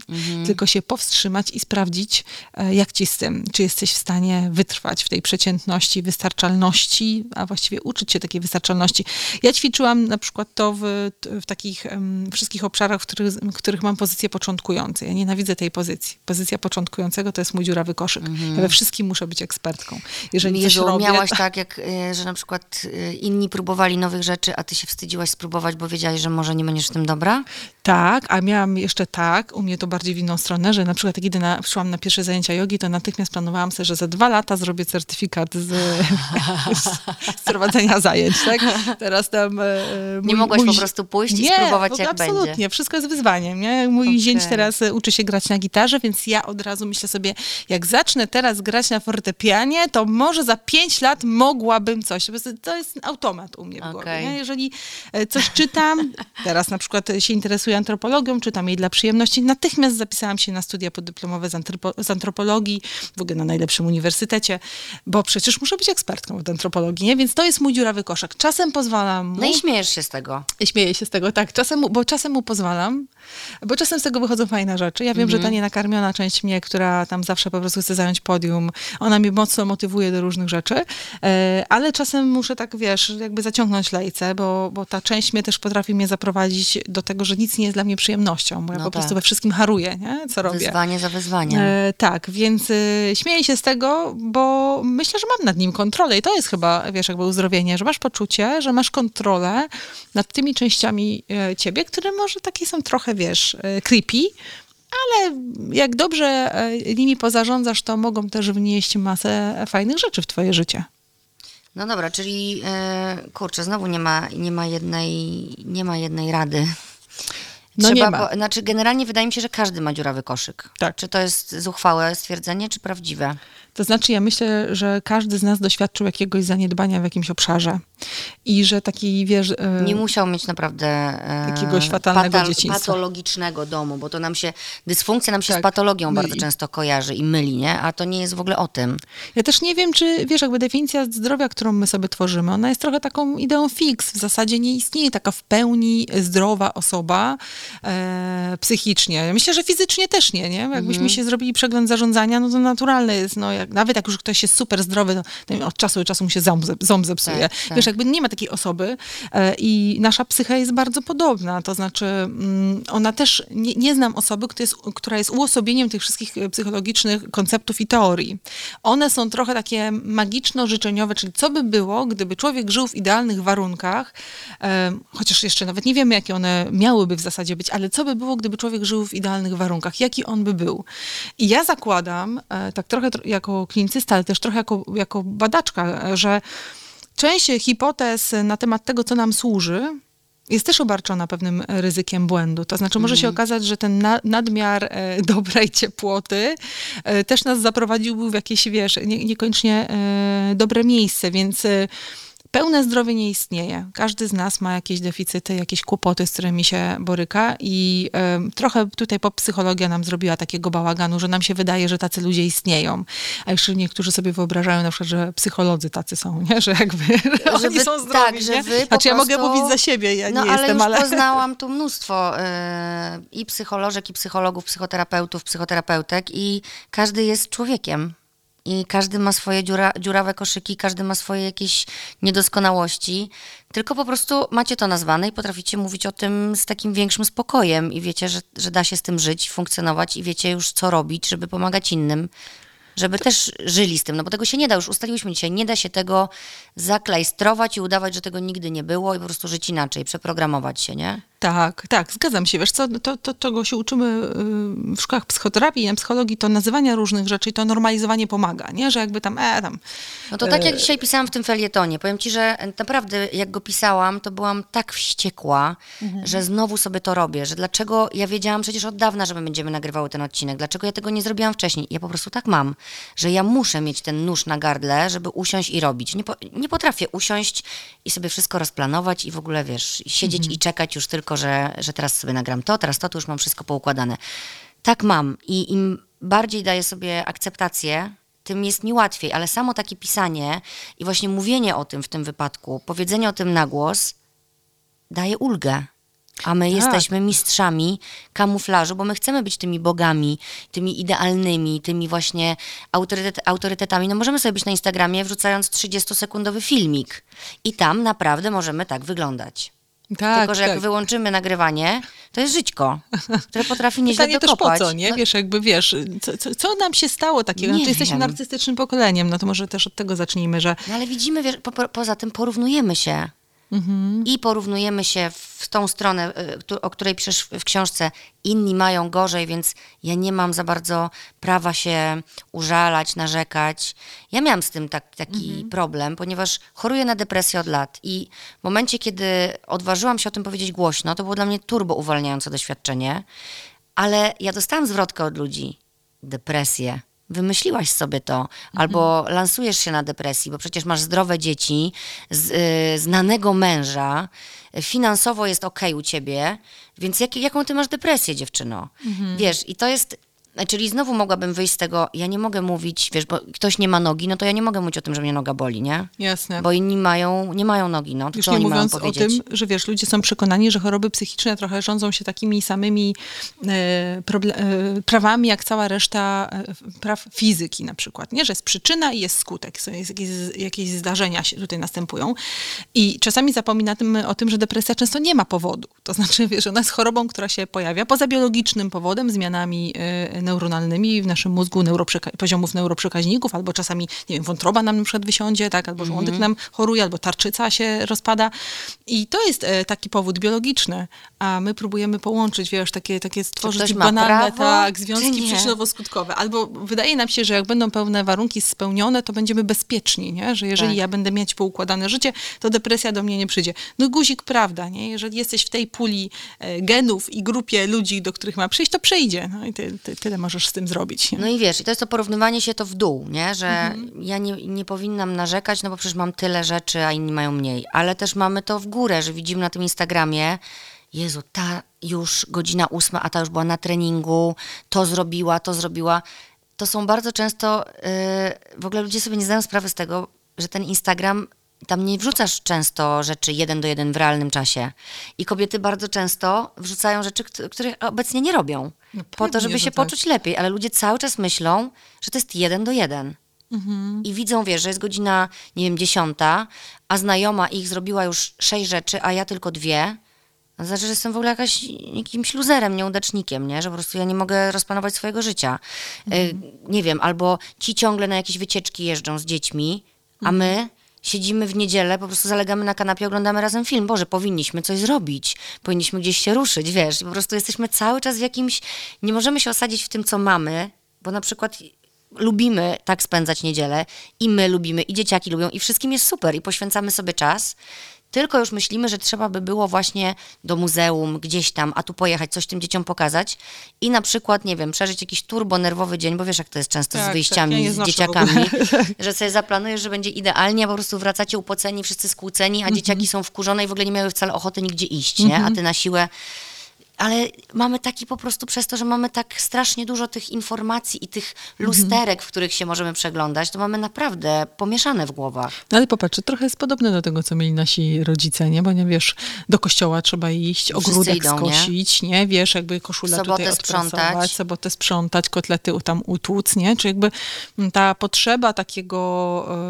tylko się powstrzymać i sprawdzić, e, jak ci z tym, czy jesteś w stanie wytrwać w tej przeciętności, wystarczalności, a właściwie uczyć się takiej wystarczalności. Ja ćwiczyłam na przykład to w, w takich um, wszystkich obszarach, w których, w których mam pozycję początkującą. Ja nienawidzę tej pozycji. Pozycja początkującego to jest mój dziurawy koszyk. Ja we wszystkim muszę być ekspertką. Jeżeli
Jezu,
robię,
miałaś tak, jak, y, że na przykład y, inni próbowali nowych rzeczy, a ty się wstydziłaś spróbować, bo wiedziałaś, że może nie będziesz w tym dobra?
Tak, a miałam jeszcze tak, u mnie to bardziej w inną stronę, że na przykład jak idę na, szłam na pierwsze zajęcia jogi, to natychmiast planowałam sobie, że za dwa lata zrobię certyfikat z, (laughs) z prowadzenia zajęć, tak? Teraz tam... e,
Nie mogłaś po prostu pójść i
nie,
spróbować,
w ogóle
jak
absolutnie.
będzie.
Wszystko jest wyzwaniem. Nie? Mój
Okej.
zięć teraz e, uczy się grać na gitarze, więc ja od razu myślę sobie, jak zacznę teraz grać na fortepianie, to może za pięć lat mogłabym coś. To jest automat u mnie w głowie. Jeżeli e, coś czytam, (laughs) teraz na przykład się interesuję antropologią, czytam jej dla przyjemności, natychmiast zapisałam się na studia podyplomowe z, antropo- z antropologii, w ogóle na najlepszym uniwersytecie, bo przecież muszę być ekspertką od antropologii, nie? więc to jest mój dziurawy koszek. Czasem pozwalam mu...
No i śmiejesz się z tego.
Śmieję się z tego, tak, czasem, bo czasem mu pozwalam, bo czasem z tego wychodzą fajne rzeczy. Ja wiem, że ta nienakarmiona część mnie, która tam zawsze po prostu chce zająć podium, ona mnie mocno motywuje do różnych rzeczy, e, ale czasem muszę tak, wiesz, jakby zaciągnąć lejce, bo, bo ta część mnie też potrafi mnie zaprowadzić do tego, że nic nie jest dla mnie przyjemnością, bo ja
No
po prostu
tak.
we wszystkim haruję, nie? co robię.
Wyzwanie za wyzwaniem.
E, tak, więc y, śmieję się z tego, bo myślę, że mam nad nim kontrolę i to jest chyba, wiesz, jakby uzdrowienie, że masz poczucie, że masz kontrolę nad tymi częściami e, ciebie, które może takie są trochę, wiesz, e, creepy, ale jak dobrze e, nimi pozarządzasz, to mogą też wnieść masę fajnych rzeczy w twoje życie.
No dobra, czyli kurczę, znowu nie ma, nie ma jednej, nie ma jednej rady.
No nie ma.
Bo, znaczy generalnie wydaje mi się, że każdy ma dziurawy koszyk.
Tak.
Czy to jest zuchwałe stwierdzenie, czy prawdziwe?
To znaczy, ja myślę, że każdy z nas doświadczył jakiegoś zaniedbania w jakimś obszarze i że taki, wiesz... e,
Nie musiał mieć naprawdę e,
Jakiegoś fatalnego dzieciństwa.
patologicznego domu, bo to nam się, dysfunkcja nam się
Tak,
z patologią
myli.
bardzo często kojarzy i myli, nie? A to nie jest w ogóle o tym.
Ja też nie wiem, czy wiesz, jakby definicja zdrowia, którą my sobie tworzymy, ona jest trochę taką ideą fix. W zasadzie nie istnieje taka w pełni zdrowa osoba e, psychicznie. Myślę, że fizycznie też nie, nie? Jakbyśmy
Mhm.
się zrobili przegląd zarządzania, no to naturalne jest, no jak, nawet jak już ktoś jest super zdrowy, to to od czasu do czasu mu się ząb, ząb zepsuje.
Tak, tak.
Wiesz, jakby nie ma takiej osoby e, i nasza psycha jest bardzo podobna, to znaczy mm, ona też, nie, nie znam osoby, która jest, która jest uosobieniem tych wszystkich e, psychologicznych konceptów i teorii. One są trochę takie magiczno-życzeniowe, czyli co by było, gdyby człowiek żył w idealnych warunkach, e, chociaż jeszcze nawet nie wiemy, jakie one miałyby w zasadzie być, ale co by było, gdyby człowiek żył w idealnych warunkach, jaki on by był. I ja zakładam, e, tak trochę tro- jako klinicysta, ale też trochę jako, jako badaczka, że część hipotez na temat tego, co nam służy, jest też obarczona pewnym ryzykiem błędu. To znaczy może się okazać, że ten na, nadmiar e, (laughs) dobrej ciepłoty e, też nas zaprowadziłby w jakieś, wiesz, nie, niekoniecznie e, dobre miejsce, więc e, pełne zdrowie nie istnieje. Każdy z nas ma jakieś deficyty, jakieś kłopoty, z którymi się boryka i e, trochę tutaj popsychologia nam zrobiła takiego bałaganu, że nam się wydaje, że tacy ludzie istnieją. A jeszcze niektórzy sobie wyobrażają na przykład, że psycholodzy tacy są, nie? Że jakby
Że
oni
wy-
są zdrowi,
tak, że wy
Znaczy ja mogę
prostu-
mówić za siebie, ja
no
nie
ale
jestem,
już
ale...
poznałam tu mnóstwo e, i psycholożek, i psychologów, psychoterapeutów, psychoterapeutek i każdy jest człowiekiem. I każdy ma swoje dziura, dziurawe koszyki, każdy ma swoje jakieś niedoskonałości. Tylko po prostu macie to nazwane i potraficie mówić o tym z takim większym spokojem i wiecie, że, że da się z tym żyć, funkcjonować i wiecie już co robić, żeby pomagać innym. Żeby też żyli z tym, no bo tego się nie da, już ustaliłyśmy dzisiaj, nie da się tego zaklajstrować i udawać, że tego nigdy nie było i po prostu żyć inaczej, przeprogramować się, nie?
Tak, tak, zgadzam się. Wiesz co, to, to czego się uczymy y, w szkołach psychoterapii i psychologii, to nazywania różnych rzeczy i to normalizowanie pomaga, nie? Że jakby tam, e, tam...
No to tak jak dzisiaj pisałam w tym felietonie. Powiem ci, że naprawdę jak go pisałam, to byłam tak wściekła, że znowu sobie to robię, że dlaczego ja wiedziałam przecież od dawna, że my będziemy nagrywały ten odcinek, dlaczego ja tego nie zrobiłam wcześniej. Ja po prostu tak mam, że ja muszę mieć ten nóż na gardle, żeby usiąść i robić. Nie, po, nie potrafię usiąść i sobie wszystko rozplanować i w ogóle, wiesz, siedzieć i czekać już tylko, że, że teraz sobie nagram to, teraz to, to już mam wszystko poukładane. Tak mam i im bardziej daję sobie akceptację, tym jest mi łatwiej, ale samo takie pisanie i właśnie mówienie o tym w tym wypadku, powiedzenie o tym na głos daje ulgę. A my
Tak.
jesteśmy mistrzami kamuflażu, bo my chcemy być tymi bogami, tymi idealnymi, tymi właśnie autorytet, autorytetami. No możemy sobie być na Instagramie wrzucając 30-sekundowy filmik i tam naprawdę możemy tak wyglądać.
Tak,
Tylko, że
tak.
jak wyłączymy nagrywanie, to jest żyćko, które potrafi nieźle
Pytanie też
dokopać.
po co, nie?
No,
Wiesz, jakby wiesz, co, co, co nam się stało takiego?
Nie
No, to jesteśmy
wiem.
narcystycznym pokoleniem, no to może też od tego zacznijmy, że
No ale widzimy, wiesz, po, poza tym porównujemy się.
Mhm.
I porównujemy się w tą stronę, y, o której piszesz w książce. Inni mają gorzej, więc ja nie mam za bardzo prawa się użalać, narzekać. Ja miałam z tym tak, taki
Mhm.
problem, ponieważ choruję na depresję od lat. I w momencie, kiedy odważyłam się o tym powiedzieć głośno, to było dla mnie turbo uwalniające doświadczenie. Ale ja dostałam zwrotkę od ludzi. Depresję. Wymyśliłaś sobie to, albo lansujesz się na depresji, bo przecież masz zdrowe dzieci, z, y, znanego męża, finansowo jest okej u ciebie, więc jak, jaką ty masz depresję, dziewczyno? Wiesz, i to jest. Czyli znowu mogłabym wyjść z tego, ja nie mogę mówić, wiesz, bo ktoś nie ma nogi, no to ja nie mogę mówić o tym, że mnie noga boli, nie?
jasne.
Bo inni mają, nie mają nogi, no to
Już
co
nie
oni mają
mówiąc o
powiedzieć?
tym, że wiesz, ludzie są przekonani, że choroby psychiczne trochę rządzą się takimi samymi e, e, prawami, jak cała reszta e, praw fizyki na przykład, nie? Że jest przyczyna i jest skutek, są jakieś, jakieś zdarzenia się tutaj następują. I czasami zapominamy o tym, że depresja często nie ma powodu. To znaczy, wiesz, ona jest chorobą, która się pojawia poza biologicznym powodem, zmianami e, neuronalnymi w naszym mózgu, neuroprzeka- poziomów neuroprzekaźników, albo czasami, nie wiem, wątroba nam na przykład wysiądzie, tak, albo żołądek
Mhm.
nam choruje, albo tarczyca się rozpada. I to jest e, taki powód biologiczny, a my próbujemy połączyć, wiesz, takie, takie stworzyć banalne
prawo,
tak, związki przyczynowo-skutkowe. Albo wydaje nam się, że jak będą pełne warunki spełnione, to będziemy bezpieczni, nie? że jeżeli
Tak.
ja będę mieć poukładane życie, to depresja do mnie nie przyjdzie. No guzik, prawda, nie? jeżeli jesteś w tej puli e, genów i grupie ludzi, do których ma przyjść, to przyjdzie. No i ty, ty, tyle możesz z tym zrobić. Nie?
No i wiesz, i to jest to porównywanie się to w dół, nie? Że ja nie, nie powinnam narzekać, no bo przecież mam tyle rzeczy, a inni mają mniej. Ale też mamy to w górę, że widzimy na tym Instagramie, Jezu, ta już godzina ósma, a ta już była na treningu, to zrobiła, to zrobiła. To są bardzo często, yy, w ogóle ludzie sobie nie zdają sprawy z tego, że ten Instagram, tam nie wrzucasz często rzeczy jeden do jeden w realnym czasie. I kobiety bardzo często wrzucają rzeczy, kt- których obecnie nie robią.
No
po to, żeby
że
się
tak.
poczuć lepiej, ale ludzie cały czas myślą, że to jest jeden do jeden.
Mhm.
I widzą, wiesz, że jest godzina, nie wiem, dziesiąta, a znajoma ich zrobiła już sześć rzeczy, a ja tylko dwie. To znaczy, że jestem w ogóle jakaś, jakimś luzerem, nieudacznikiem, nie? Że po prostu ja nie mogę rozplanować swojego życia. Y, nie wiem, albo ci ciągle na jakieś wycieczki jeżdżą z dziećmi, a my siedzimy w niedzielę, po prostu zalegamy na kanapie, oglądamy razem film. Boże, powinniśmy coś zrobić, powinniśmy gdzieś się ruszyć, wiesz. Po prostu jesteśmy cały czas w jakimś... Nie możemy się osadzić w tym, co mamy, bo na przykład lubimy tak spędzać niedzielę i my lubimy, i dzieciaki lubią, i wszystkim jest super, i poświęcamy sobie czas. Tylko już myślimy, że trzeba by było właśnie do muzeum, gdzieś tam, a tu pojechać, coś tym dzieciom pokazać i na przykład, nie wiem, przeżyć jakiś turbo nerwowy dzień, bo wiesz, jak to jest często
Tak,
z
tak,
wyjściami
ja nie
z dzieciakami, (laughs) że sobie zaplanujesz, że będzie idealnie, a po prostu wracacie upoceni, wszyscy skłóceni, a
Mhm.
dzieciaki są wkurzone i w ogóle nie miały wcale ochoty nigdzie iść, nie? A ty na siłę ale mamy taki po prostu przez to, że mamy tak strasznie dużo tych informacji i tych lusterek, w których się możemy przeglądać, to mamy naprawdę pomieszane w głowach.
No ale popatrz, trochę jest podobne do tego, co mieli nasi rodzice, nie? Bo nie wiesz, do kościoła trzeba iść, ogródek
idą, nie?
skosić, nie? Wiesz, jakby koszulę
Sobotę
tutaj
sprzątać.
sobotę sprzątać, kotlety tam utłuc, nie? Czy jakby ta potrzeba takiego,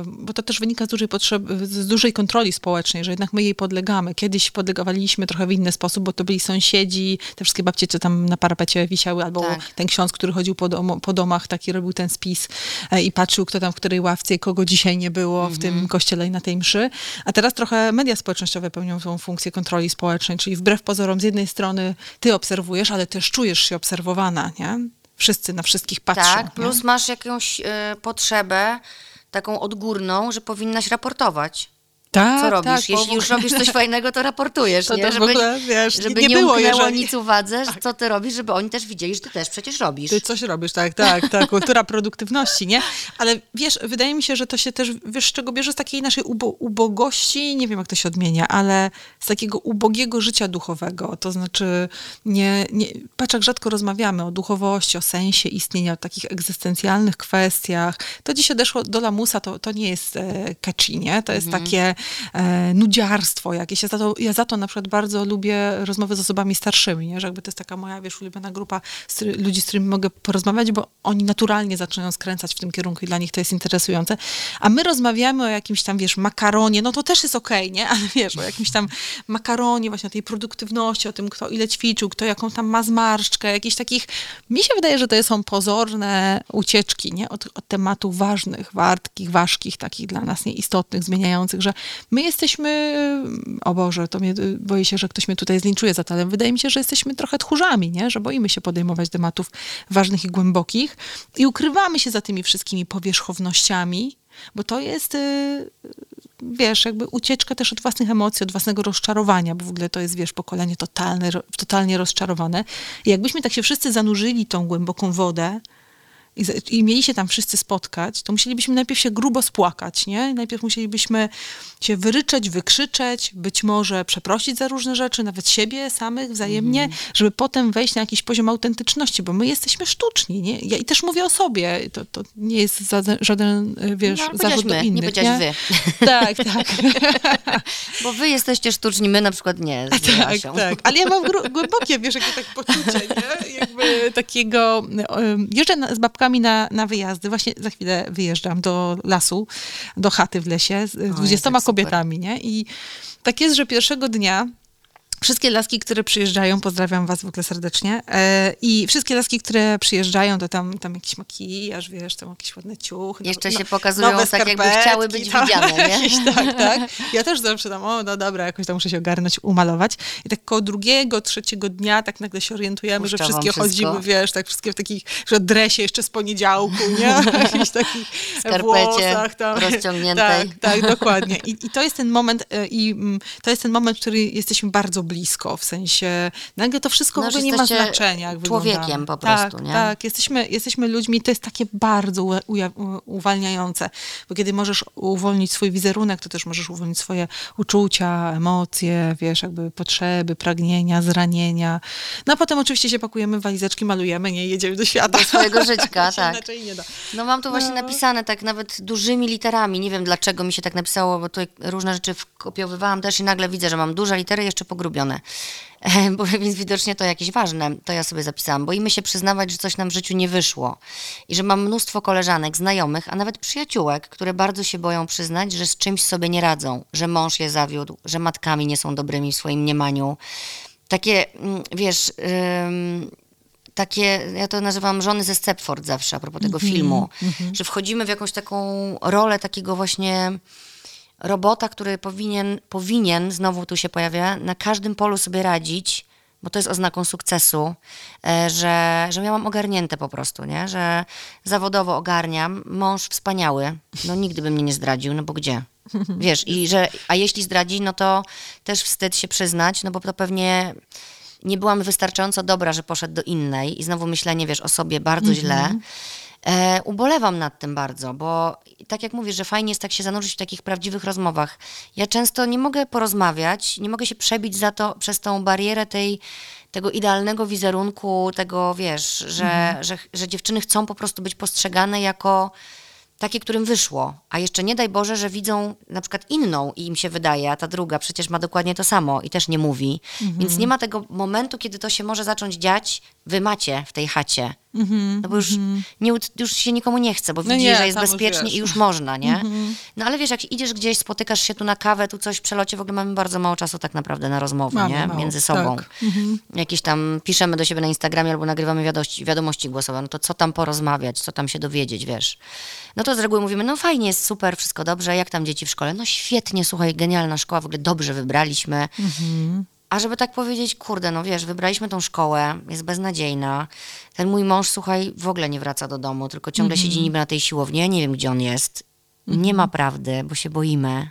y, bo to też wynika z dużej potrzeby, z dużej kontroli społecznej, że jednak my jej podlegamy. Kiedyś podlegawaliśmy trochę w inny sposób, bo to byli sąsiedzi, te wszystkie babcie, co tam na parapecie wisiały, albo
Tak.
ten ksiądz, który chodził po, domu, po domach, taki robił ten spis e, i patrzył, kto tam w której ławce i kogo dzisiaj nie było w tym kościele i na tej mszy. A teraz trochę media społecznościowe pełnią tą funkcję kontroli społecznej, czyli wbrew pozorom z jednej strony ty obserwujesz, ale też czujesz się obserwowana, nie? Wszyscy na wszystkich patrzą.
Tak,
nie?
plus masz jakąś y, potrzebę taką odgórną, że powinnaś raportować.
Tak,
Co robisz?
tak,
Jeśli już robisz coś fajnego, to raportujesz,
To
nie?
w ogóle, wiesz,
żeby
nie
nie,
było, jeżeli-
nic uwadze, co ty robisz, żeby oni też widzieli, że ty też przecież robisz.
Ty coś robisz, tak, tak, tak, kultura produktywności, nie? Ale wiesz, wydaje mi się, że to się też, wiesz, z czego bierze z takiej naszej ubo ubogości, nie wiem jak to się odmienia, ale z takiego ubogiego życia duchowego, to znaczy nie, nie patrz jak rzadko rozmawiamy o duchowości, o sensie istnienia, o takich egzystencjalnych kwestiach. To dziś odeszło do lamusa, to, to nie jest e, catchy, nie? To jest
Mhm.
takie e, nudziarstwo jakieś. Ja za, to, ja za to na przykład bardzo lubię rozmowy z osobami starszymi, nie? że jakby to jest taka moja, wiesz, ulubiona grupa ludzi, z którymi mogę porozmawiać, bo oni naturalnie zaczynają skręcać w tym kierunku i dla nich to jest interesujące. A my rozmawiamy o jakimś tam, wiesz, makaronie, no to też jest okej, nie? Ale wiesz, o jakimś tam makaronie, właśnie o tej produktywności, o tym, kto ile ćwiczył, kto jaką tam ma zmarszczkę, jakichś takich, mi się wydaje, że to są pozorne ucieczki, nie? Od, od tematów ważnych, wartkich, ważkich, takich dla nas nieistotnych, zmieniających, że my jesteśmy, o Boże, to mnie, boję się, że ktoś mnie tutaj zlinczuje za to, ale wydaje mi się, że jesteśmy trochę tchórzami, nie? Że boimy się podejmować tematów ważnych i głębokich i ukrywamy się za tymi wszystkimi powierzchownościami, bo to jest, y, wiesz, jakby ucieczka też od własnych emocji, od własnego rozczarowania, bo w ogóle to jest, wiesz, pokolenie totalne, totalnie rozczarowane. I jakbyśmy tak się wszyscy zanurzyli tą głęboką wodę, i, za- i mieli się tam wszyscy spotkać, to musielibyśmy najpierw się grubo spłakać, nie? Najpierw musielibyśmy się wyryczeć, wykrzyczeć, być może przeprosić za różne rzeczy, nawet siebie samych wzajemnie,
Mhm.
żeby potem wejść na jakiś poziom autentyczności, bo my jesteśmy sztuczni, nie? Ja i też mówię o sobie, to, to nie jest żaden, żaden e, wiesz,
No,
do
my, nie
innych,
powiedziałaś wy. (laughs)
Tak, tak. (laughs)
Bo wy jesteście sztuczni, my na przykład nie.
Tak, tak. Ale ja mam głębokie, wiesz, jakie tak poczucie, nie? Jakby takiego... em, Jeżdżę z babkami na, na wyjazdy. Właśnie za chwilę wyjeżdżam do lasu, do chaty w lesie z dwudziestoma kobietami, nie? I tak jest, że pierwszego dnia Wszystkie laski, które przyjeżdżają, pozdrawiam was w ogóle serdecznie. E, I wszystkie laski, które przyjeżdżają, to tam, tam jakiś makijaż, wiesz, tam jakieś ładne ciuchy.
Jeszcze
no-
się pokazują
nowe
tak, jakby chciały być
tam,
widziane, nie? (laughs)
jakieś tak, tak. Ja też zawsze tam, o no dobra, jakoś tam muszę się ogarnąć, umalować. I tak koło drugiego, trzeciego dnia tak nagle się orientujemy, że wszystkie
wszystko.
chodzimy, wiesz, tak wszystkie w takich, że dresie jeszcze z poniedziałku, nie? (laughs) Jakiś taki
Skarpecie
włosach tam.
rozciągniętej.
Tak, tak, dokładnie. (laughs) I, I to jest ten moment, e, i mm, to jest ten moment, w który jesteśmy bardzo blisko, w sensie nagle to wszystko
No,
w ogóle nie ma znaczenia, jak
człowiekiem
wyglądamy.
po prostu,
tak,
nie?
Tak, jesteśmy, jesteśmy ludźmi, to jest takie bardzo uwalniające, bo kiedy możesz uwolnić swój wizerunek, to też możesz uwolnić swoje uczucia, emocje, wiesz, jakby potrzeby, pragnienia, zranienia. No a potem oczywiście się pakujemy w walizeczki, malujemy, nie, jedziemy do świata.
Do swojego żyćka, (laughs) tak.
Inaczej nie da.
No mam tu właśnie
No.
napisane tak nawet dużymi literami. Nie wiem dlaczego mi się tak napisało, bo tu różne rzeczy wkopiowywałam też i nagle widzę, że mam duże litery jeszcze pogrubione. E, (laughs) Bo, więc widocznie to jakieś ważne, to ja sobie zapisałam. Boimy się przyznawać, że coś nam w życiu nie wyszło. I że mam mnóstwo koleżanek, znajomych, a nawet przyjaciółek, które bardzo się boją przyznać, że z czymś sobie nie radzą, że mąż je zawiódł, że matkami nie są dobrymi w swoim mniemaniu. Takie, mm, wiesz... ym, takie, ja to nazywam żony ze Stepford zawsze, a propos tego filmu, że wchodzimy w jakąś taką rolę takiego właśnie robota, który powinien, powinien, znowu tu się pojawia, na każdym polu sobie radzić, bo to jest oznaką sukcesu, e, że, że ja mam ogarnięte po prostu, nie? że zawodowo ogarniam, mąż wspaniały, no nigdy by mnie nie zdradził, no bo gdzie? Wiesz, i że, a jeśli zdradzi, no to też wstyd się przyznać, no bo to pewnie nie byłam wystarczająco dobra, że poszedł do innej i znowu myślenie, wiesz, o sobie bardzo źle. E, ubolewam nad tym bardzo, bo tak jak mówisz, że fajnie jest tak się zanurzyć w takich prawdziwych rozmowach. Ja często nie mogę porozmawiać, nie mogę się przebić za to, przez tą barierę tej, tego idealnego wizerunku, tego, wiesz, że, że, że dziewczyny chcą po prostu być postrzegane jako takie, którym wyszło. A jeszcze nie daj Boże, że widzą na przykład inną i im się wydaje, a ta druga przecież ma dokładnie to samo i też nie mówi. Więc nie ma tego momentu, kiedy to się może zacząć dziać wy macie w tej chacie. no bo już, nie, ut- już się nikomu nie chce, bo
No
widzi,
nie,
że jest
już
bezpiecznie i już można, nie? No ale wiesz, jak idziesz gdzieś, spotykasz się tu na kawę, tu coś w przelocie, w ogóle mamy bardzo mało czasu tak naprawdę na rozmowy,
Mamy
nie?
mało,
Między sobą.
tak. Mhm.
Jakieś tam piszemy do siebie na Instagramie albo nagrywamy wiadomości, wiadomości głosowe, no to co tam porozmawiać, co tam się dowiedzieć, wiesz? No to z reguły mówimy, no fajnie, jest super, wszystko dobrze, jak tam dzieci w szkole? No świetnie, słuchaj, genialna szkoła, w ogóle dobrze wybraliśmy. A żeby tak powiedzieć, kurde, no wiesz, wybraliśmy tą szkołę, jest beznadziejna. Ten mój mąż, słuchaj, w ogóle nie wraca do domu, tylko ciągle
Mhm.
siedzi niby na tej siłowni. Ja nie wiem, gdzie on jest. Nie ma prawdy, bo się boimy.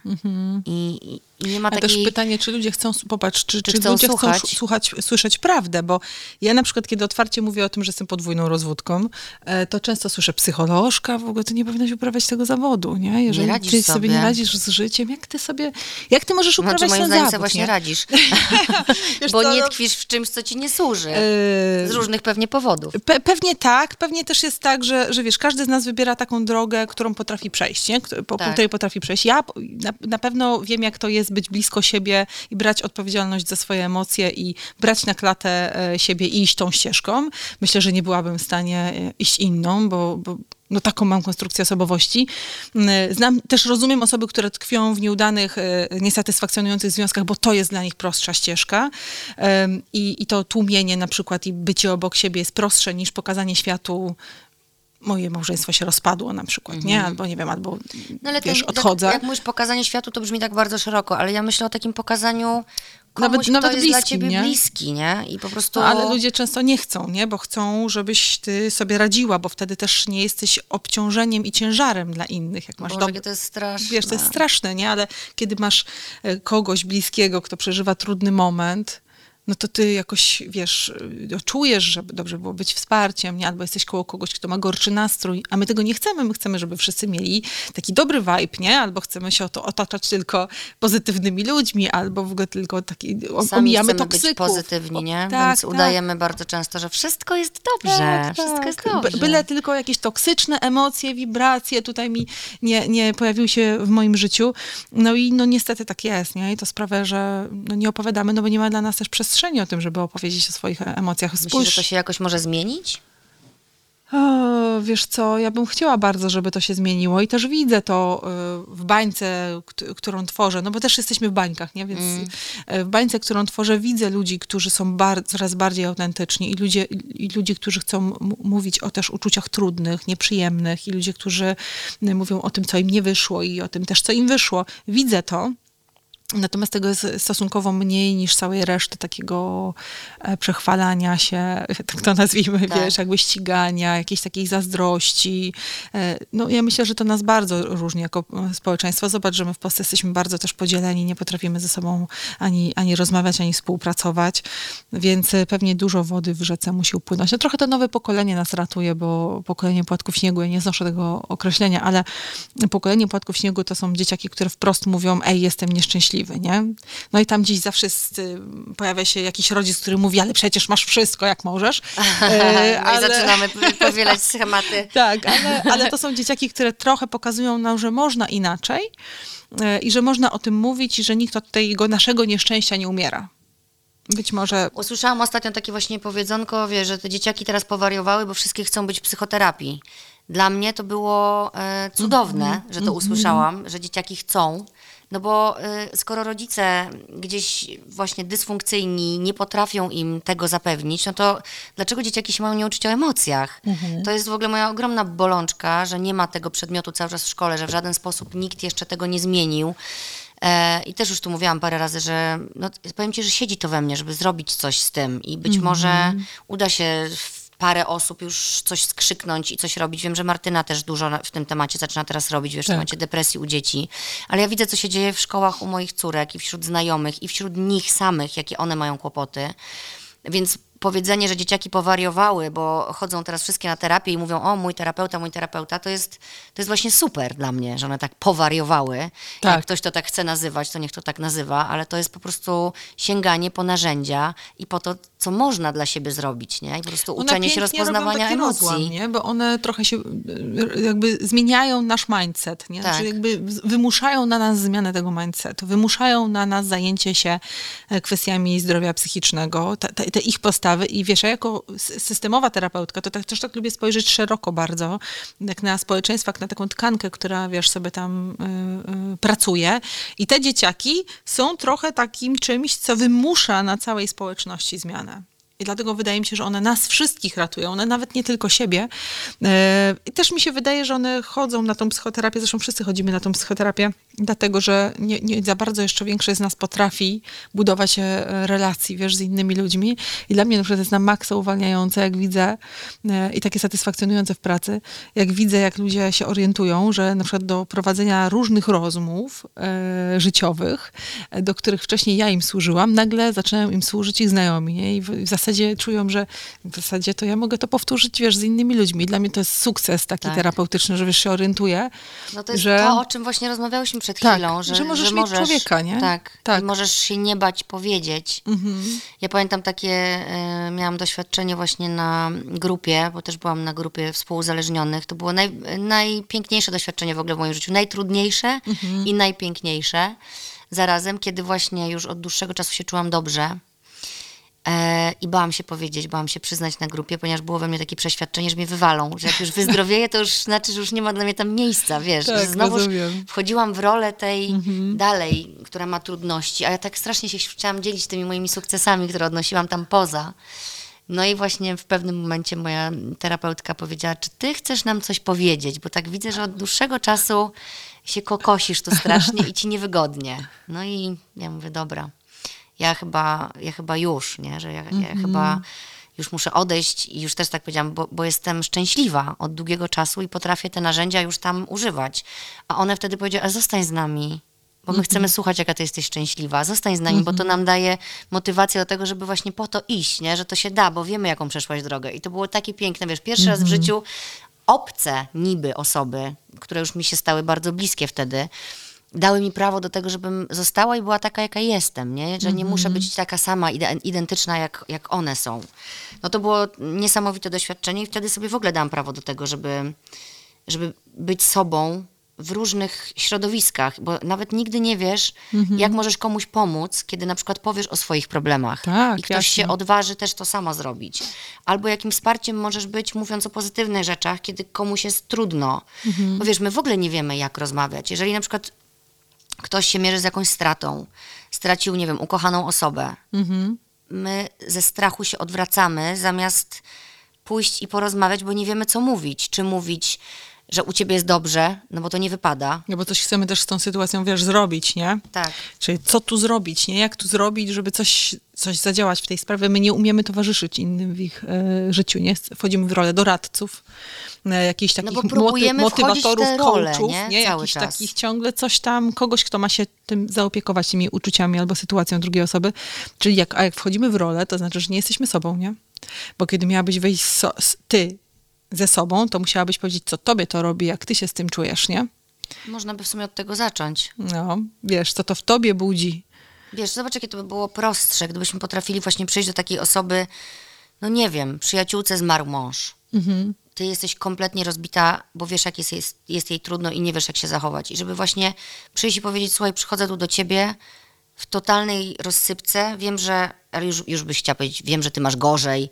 I, i, I nie ma
A
takiej...
też pytanie, czy ludzie chcą, popatrz, czy, czy,
chcą
ludzie
słuchać?
chcą słuchać, słyszeć prawdę, bo ja na przykład, kiedy otwarcie mówię o tym, że jestem podwójną rozwódką, e, to często słyszę psycholożka, w ogóle ty nie powinnaś uprawiać tego zawodu, nie? Jeżeli
radzisz
ty sobie. nie
sobie.
radzisz z życiem, jak ty sobie, jak ty możesz uprawiać
Znaczy, moim
ten zawód,
sobie właśnie
nie?
radzisz. (laughs) Bo
co,
nie
no-
tkwisz w czymś, co ci nie służy.
E,
Z różnych pewnie powodów.
Pe pewnie tak, pewnie też jest tak, że, że wiesz, każdy z nas wybiera taką drogę, którą potrafi przejść, nie? Po,
Tak.
której potrafi przejść. Ja na, na pewno wiem, jak to jest być blisko siebie i brać odpowiedzialność za swoje emocje i brać na klatę e, siebie i iść tą ścieżką. Myślę, że nie byłabym w stanie e, iść inną, bo, bo no taką mam konstrukcję osobowości. Mm, Znam, też rozumiem osoby, które tkwią w nieudanych, e, niesatysfakcjonujących związkach, bo to jest dla nich prostsza ścieżka. I, I to tłumienie na przykład i bycie obok siebie jest prostsze niż pokazanie światu moje małżeństwo się rozpadło na przykład, nie? Albo nie wiem, albo
No ale
wiesz,
to,
odchodzę.
Tak, jak mówisz pokazanie światu, to brzmi tak bardzo szeroko, ale ja myślę o takim pokazaniu komuś,
Nawet-
kto
nawet
jest dla
bliskim,
ciebie
nie?
bliski, nie? I po prostu...
No, ale ludzie często nie chcą, nie? Bo chcą, żebyś ty sobie radziła, bo wtedy też nie jesteś obciążeniem i ciężarem dla innych. Jak masz
Boże, jakie to jest straszne.
Wiesz, to jest straszne, nie? Ale kiedy masz e, kogoś bliskiego, kto przeżywa trudny moment, no to ty jakoś, wiesz, e, czujesz, że dobrze było być wsparciem, nie? Albo jesteś koło kogoś, kto ma gorszy nastrój, a my tego nie chcemy. My chcemy, żeby wszyscy mieli taki dobry vibe, nie? Albo chcemy się o to otaczać tylko pozytywnymi ludźmi, albo w ogóle tylko taki,
Sami
omijamy
chcemy
toksyków.
być pozytywni, nie?
O, tak,
Więc
tak.
udajemy bardzo często, że wszystko jest dobrze, wszystko jest dobrze.
Byle tylko jakieś toksyczne emocje, wibracje tutaj mi nie, nie pojawiły się w moim życiu. No i no niestety tak jest, nie? I to sprawia, że no nie opowiadamy, no bo nie ma dla nas też przestrzeni o tym, żeby opowiedzieć o swoich emocjach.
Myślisz, że to się jakoś może zmienić?
O, wiesz co, ja bym chciała bardzo, żeby to się zmieniło i też widzę to y, w bańce, kt- którą tworzę, no bo też jesteśmy w bańkach, nie? Więc y, w bańce, którą tworzę, widzę ludzi, którzy są bar- coraz bardziej autentyczni i ludzie, i ludzi, którzy chcą mówić o też uczuciach trudnych, nieprzyjemnych i ludzie, którzy y, mówią o tym, co im nie wyszło i o tym też, co im wyszło. Widzę to. Natomiast tego jest stosunkowo mniej niż całej reszty takiego e, przechwalania się, (laughs) tak to nazwijmy,
Tak.
wiesz, jakby ścigania, jakiejś takiej zazdrości. E, No ja myślę, że to nas bardzo różni jako e, społeczeństwo. Zobacz, że my w Polsce jesteśmy bardzo też podzieleni, nie potrafimy ze sobą ani, ani rozmawiać, ani współpracować, więc pewnie dużo wody w rzece musi upłynąć. No trochę to nowe pokolenie nas ratuje, bo pokolenie płatków śniegu, ja nie znoszę tego określenia, ale pokolenie płatków śniegu to są dzieciaki, które wprost mówią, ej, jestem nieszczęśliwy, nie? No i tam gdzieś zawsze jest, y, pojawia się jakiś rodzic, który mówi, ale przecież masz wszystko, jak możesz. (laughs) E,
No i zaczynamy (laughs) powielać schematy.
tak, ale, ale to są dzieciaki, które trochę pokazują nam, że można inaczej e, i że można o tym mówić i że nikt od tego naszego nieszczęścia nie umiera. Być może
Usłyszałam ostatnio takie właśnie powiedzonko, wie, że te dzieciaki teraz powariowały, bo wszystkie chcą być w psychoterapii. Dla mnie to było e, cudowne,
Mhm.
że to usłyszałam, że dzieciaki chcą. No bo e, skoro rodzice gdzieś właśnie dysfunkcyjni nie potrafią im tego zapewnić, no to dlaczego dzieciaki się mają nie uczyć o emocjach?
Mhm.
To jest w ogóle moja ogromna bolączka, że nie ma tego przedmiotu cały czas w szkole, że w żaden sposób nikt jeszcze tego nie zmienił. E, I też już tu mówiłam parę razy, że no, powiem ci, że siedzi to we mnie, żeby zrobić coś z tym i być może uda się w parę osób już coś skrzyknąć i coś robić. Wiem, że Martyna też dużo w tym temacie zaczyna teraz robić, wiesz, w
Tak.
temacie depresji u dzieci, ale ja widzę, co się dzieje w szkołach u moich córek i wśród znajomych i wśród nich samych, jakie one mają kłopoty. Więc powiedzenie, że dzieciaki powariowały, bo chodzą teraz wszystkie na terapię i mówią, o mój terapeuta, mój terapeuta, to jest, to jest właśnie super dla mnie, że one tak powariowały.
Tak.
Jak ktoś to tak chce nazywać, to niech to tak nazywa, ale to jest po prostu sięganie po narzędzia i po to, co można dla siebie zrobić, nie? I po prostu
One
uczenie się rozpoznawania emocji.
Rozłam, nie? Bo one trochę się jakby zmieniają nasz mindset, nie?
Tak.
Czyli jakby wymuszają na nas zmianę tego mindsetu, wymuszają na nas zajęcie się e, kwestiami zdrowia psychicznego. Te, te, te ich postawy i wiesz, ja jako systemowa terapeutka, to tak, też tak lubię spojrzeć szeroko bardzo, jak na społeczeństwo, jak na taką tkankę, która, wiesz, sobie tam y, y, pracuje. I te dzieciaki są trochę takim czymś, co wymusza na całej społeczności zmianę. I dlatego wydaje mi się, że one nas wszystkich ratują, one nawet nie tylko siebie. E, I też mi się wydaje, że one chodzą na tą psychoterapię, zresztą wszyscy chodzimy na tą psychoterapię, dlatego że nie, nie za bardzo jeszcze większość z nas potrafi budować e, relacji, wiesz, z innymi ludźmi. I dla mnie na przykład jest na maksa uwalniające, jak widzę e, i takie satysfakcjonujące w pracy, jak widzę, jak ludzie się orientują, że na przykład do prowadzenia różnych rozmów e, życiowych, do których wcześniej ja im służyłam, nagle zaczynają im służyć ich znajomi. Nie? I w, czują, że w zasadzie to ja mogę to powtórzyć, wiesz, z innymi ludźmi. Dla mnie to jest sukces taki
Tak.
terapeutyczny, że wiesz, się orientuję.
No to jest
że...
to, o czym właśnie rozmawiałyśmy przed
Tak,
chwilą, że,
że możesz mieć człowieka, nie?
Tak,
Tak.
I możesz się nie bać powiedzieć.
Mhm.
Ja pamiętam takie, e, miałam doświadczenie właśnie na grupie, bo też byłam na grupie współuzależnionych. To było naj, najpiękniejsze doświadczenie w ogóle w moim życiu. Najtrudniejsze
Mhm.
i najpiękniejsze. Zarazem, kiedy właśnie już od dłuższego czasu się czułam dobrze, I bałam się powiedzieć, bałam się przyznać na grupie, ponieważ było we mnie takie przeświadczenie, że mnie wywalą, że jak już wyzdrowieję, to już znaczy, że już nie ma dla mnie tam miejsca, wiesz.
Tak,
że znowu wchodziłam w rolę tej dalej, która ma trudności, a ja tak strasznie się chciałam dzielić tymi moimi sukcesami, które odnosiłam tam poza. No i właśnie w pewnym momencie moja terapeutka powiedziała, czy ty chcesz nam coś powiedzieć, bo tak widzę, że od dłuższego czasu się kokosisz tu strasznie i ci niewygodnie. No i ja mówię, dobra, ja chyba, ja chyba już, nie, że ja, ja chyba już muszę odejść i już też tak powiedziałam, bo, bo jestem szczęśliwa od długiego czasu i potrafię te narzędzia już tam używać. A one wtedy powiedziały, a zostań z nami, bo my chcemy słuchać, jaka ty jesteś szczęśliwa. Zostań z nami, bo to nam daje motywację do tego, żeby właśnie po to iść, nie? że to się da, bo wiemy, jaką przeszłaś drogę. I to było takie piękne, wiesz, pierwszy raz w życiu obce niby osoby, które już mi się stały bardzo bliskie wtedy, dały mi prawo do tego, żebym została i była taka, jaka jestem, nie? że nie muszę być taka sama, ide- identyczna, jak, jak one są. No to było niesamowite doświadczenie i wtedy sobie w ogóle dałam prawo do tego, żeby, żeby być sobą w różnych środowiskach, bo nawet nigdy nie wiesz, jak możesz komuś pomóc, kiedy na przykład powiesz o swoich problemach
Tak,
i ktoś się
jasne.
odważy też to samo zrobić. Albo jakim wsparciem możesz być, mówiąc o pozytywnych rzeczach, kiedy komuś jest trudno. Bo wiesz, my w ogóle nie wiemy, jak rozmawiać. Jeżeli na przykład ktoś się mierzy z jakąś stratą, stracił, nie wiem, ukochaną osobę, my ze strachu się odwracamy, zamiast pójść i porozmawiać, bo nie wiemy, co mówić. Czy mówić, że u ciebie jest dobrze, no bo to nie wypada.
No bo coś chcemy też z tą sytuacją, wiesz, zrobić, nie?
Tak.
Czyli co tu zrobić, nie? Jak tu zrobić, żeby coś, coś zadziałać w tej sprawie? My nie umiemy towarzyszyć innym w ich e, życiu, nie? Wchodzimy w rolę doradców, e, jakichś takich
No bo
moty- motywatorów,
role,
coachów,
nie?
nie?
Cały
Jakichś
czas.
takich ciągle coś tam, kogoś, kto ma się tym zaopiekować, tymi uczuciami albo sytuacją drugiej osoby. Czyli jak, a jak wchodzimy w rolę, to znaczy, że nie jesteśmy sobą, nie? Bo kiedy miałabyś wejść so, ty ze sobą, to musiałabyś powiedzieć, co tobie to robi, jak ty się z tym czujesz, nie?
Można by w sumie od tego zacząć.
No, wiesz, co to w tobie budzi.
Wiesz, zobacz, jakie to by było prostsze, gdybyśmy potrafili właśnie przyjść do takiej osoby, no nie wiem, przyjaciółce zmarł mąż. Ty jesteś kompletnie rozbita, bo wiesz, jak jest, jest, jest jej trudno i nie wiesz, jak się zachować. I żeby właśnie przyjść i powiedzieć, słuchaj, przychodzę tu do ciebie w totalnej rozsypce, wiem, że, ale już, już byś chciała powiedzieć, wiem, że ty masz gorzej,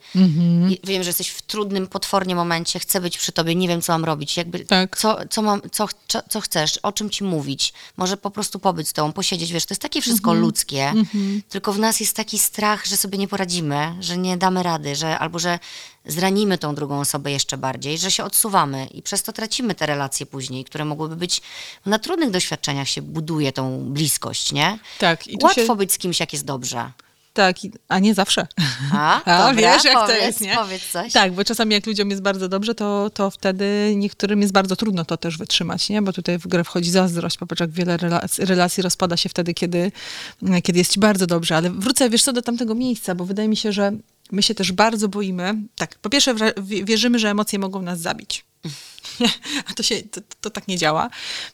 I wiem, że jesteś w trudnym, potwornie momencie, chcę być przy tobie, nie wiem, co mam robić, jakby,
Tak.
co, co, mam, co, co, chcesz, o czym ci mówić, może po prostu pobyć z tobą, posiedzieć, wiesz, to jest takie wszystko ludzkie, tylko w nas jest taki strach, że sobie nie poradzimy, że nie damy rady, że albo że zranimy tą drugą osobę jeszcze bardziej, że się odsuwamy i przez to tracimy te relacje później, które mogłyby być, na trudnych doświadczeniach się buduje tą bliskość, nie?
Tak, i
Łatwo
się-
być z kimś, jak jest dobrze.
Tak, a nie zawsze.
A, (laughs)
A,
dobra,
wiesz, jak to
powiedz,
jest, nie?
Powiedz coś.
Tak, bo czasami jak ludziom jest bardzo dobrze, to, to wtedy niektórym jest bardzo trudno to też wytrzymać, nie? Bo tutaj w grę wchodzi zazdrość. Popatrz, jak wiele relacji, relacji rozpada się wtedy, kiedy, kiedy jest ci bardzo dobrze. Ale wrócę, wiesz co, do tamtego miejsca, bo wydaje mi się, że my się też bardzo boimy. Tak, po pierwsze wierzymy, że emocje mogą nas zabić. A to, się, to, to tak nie działa.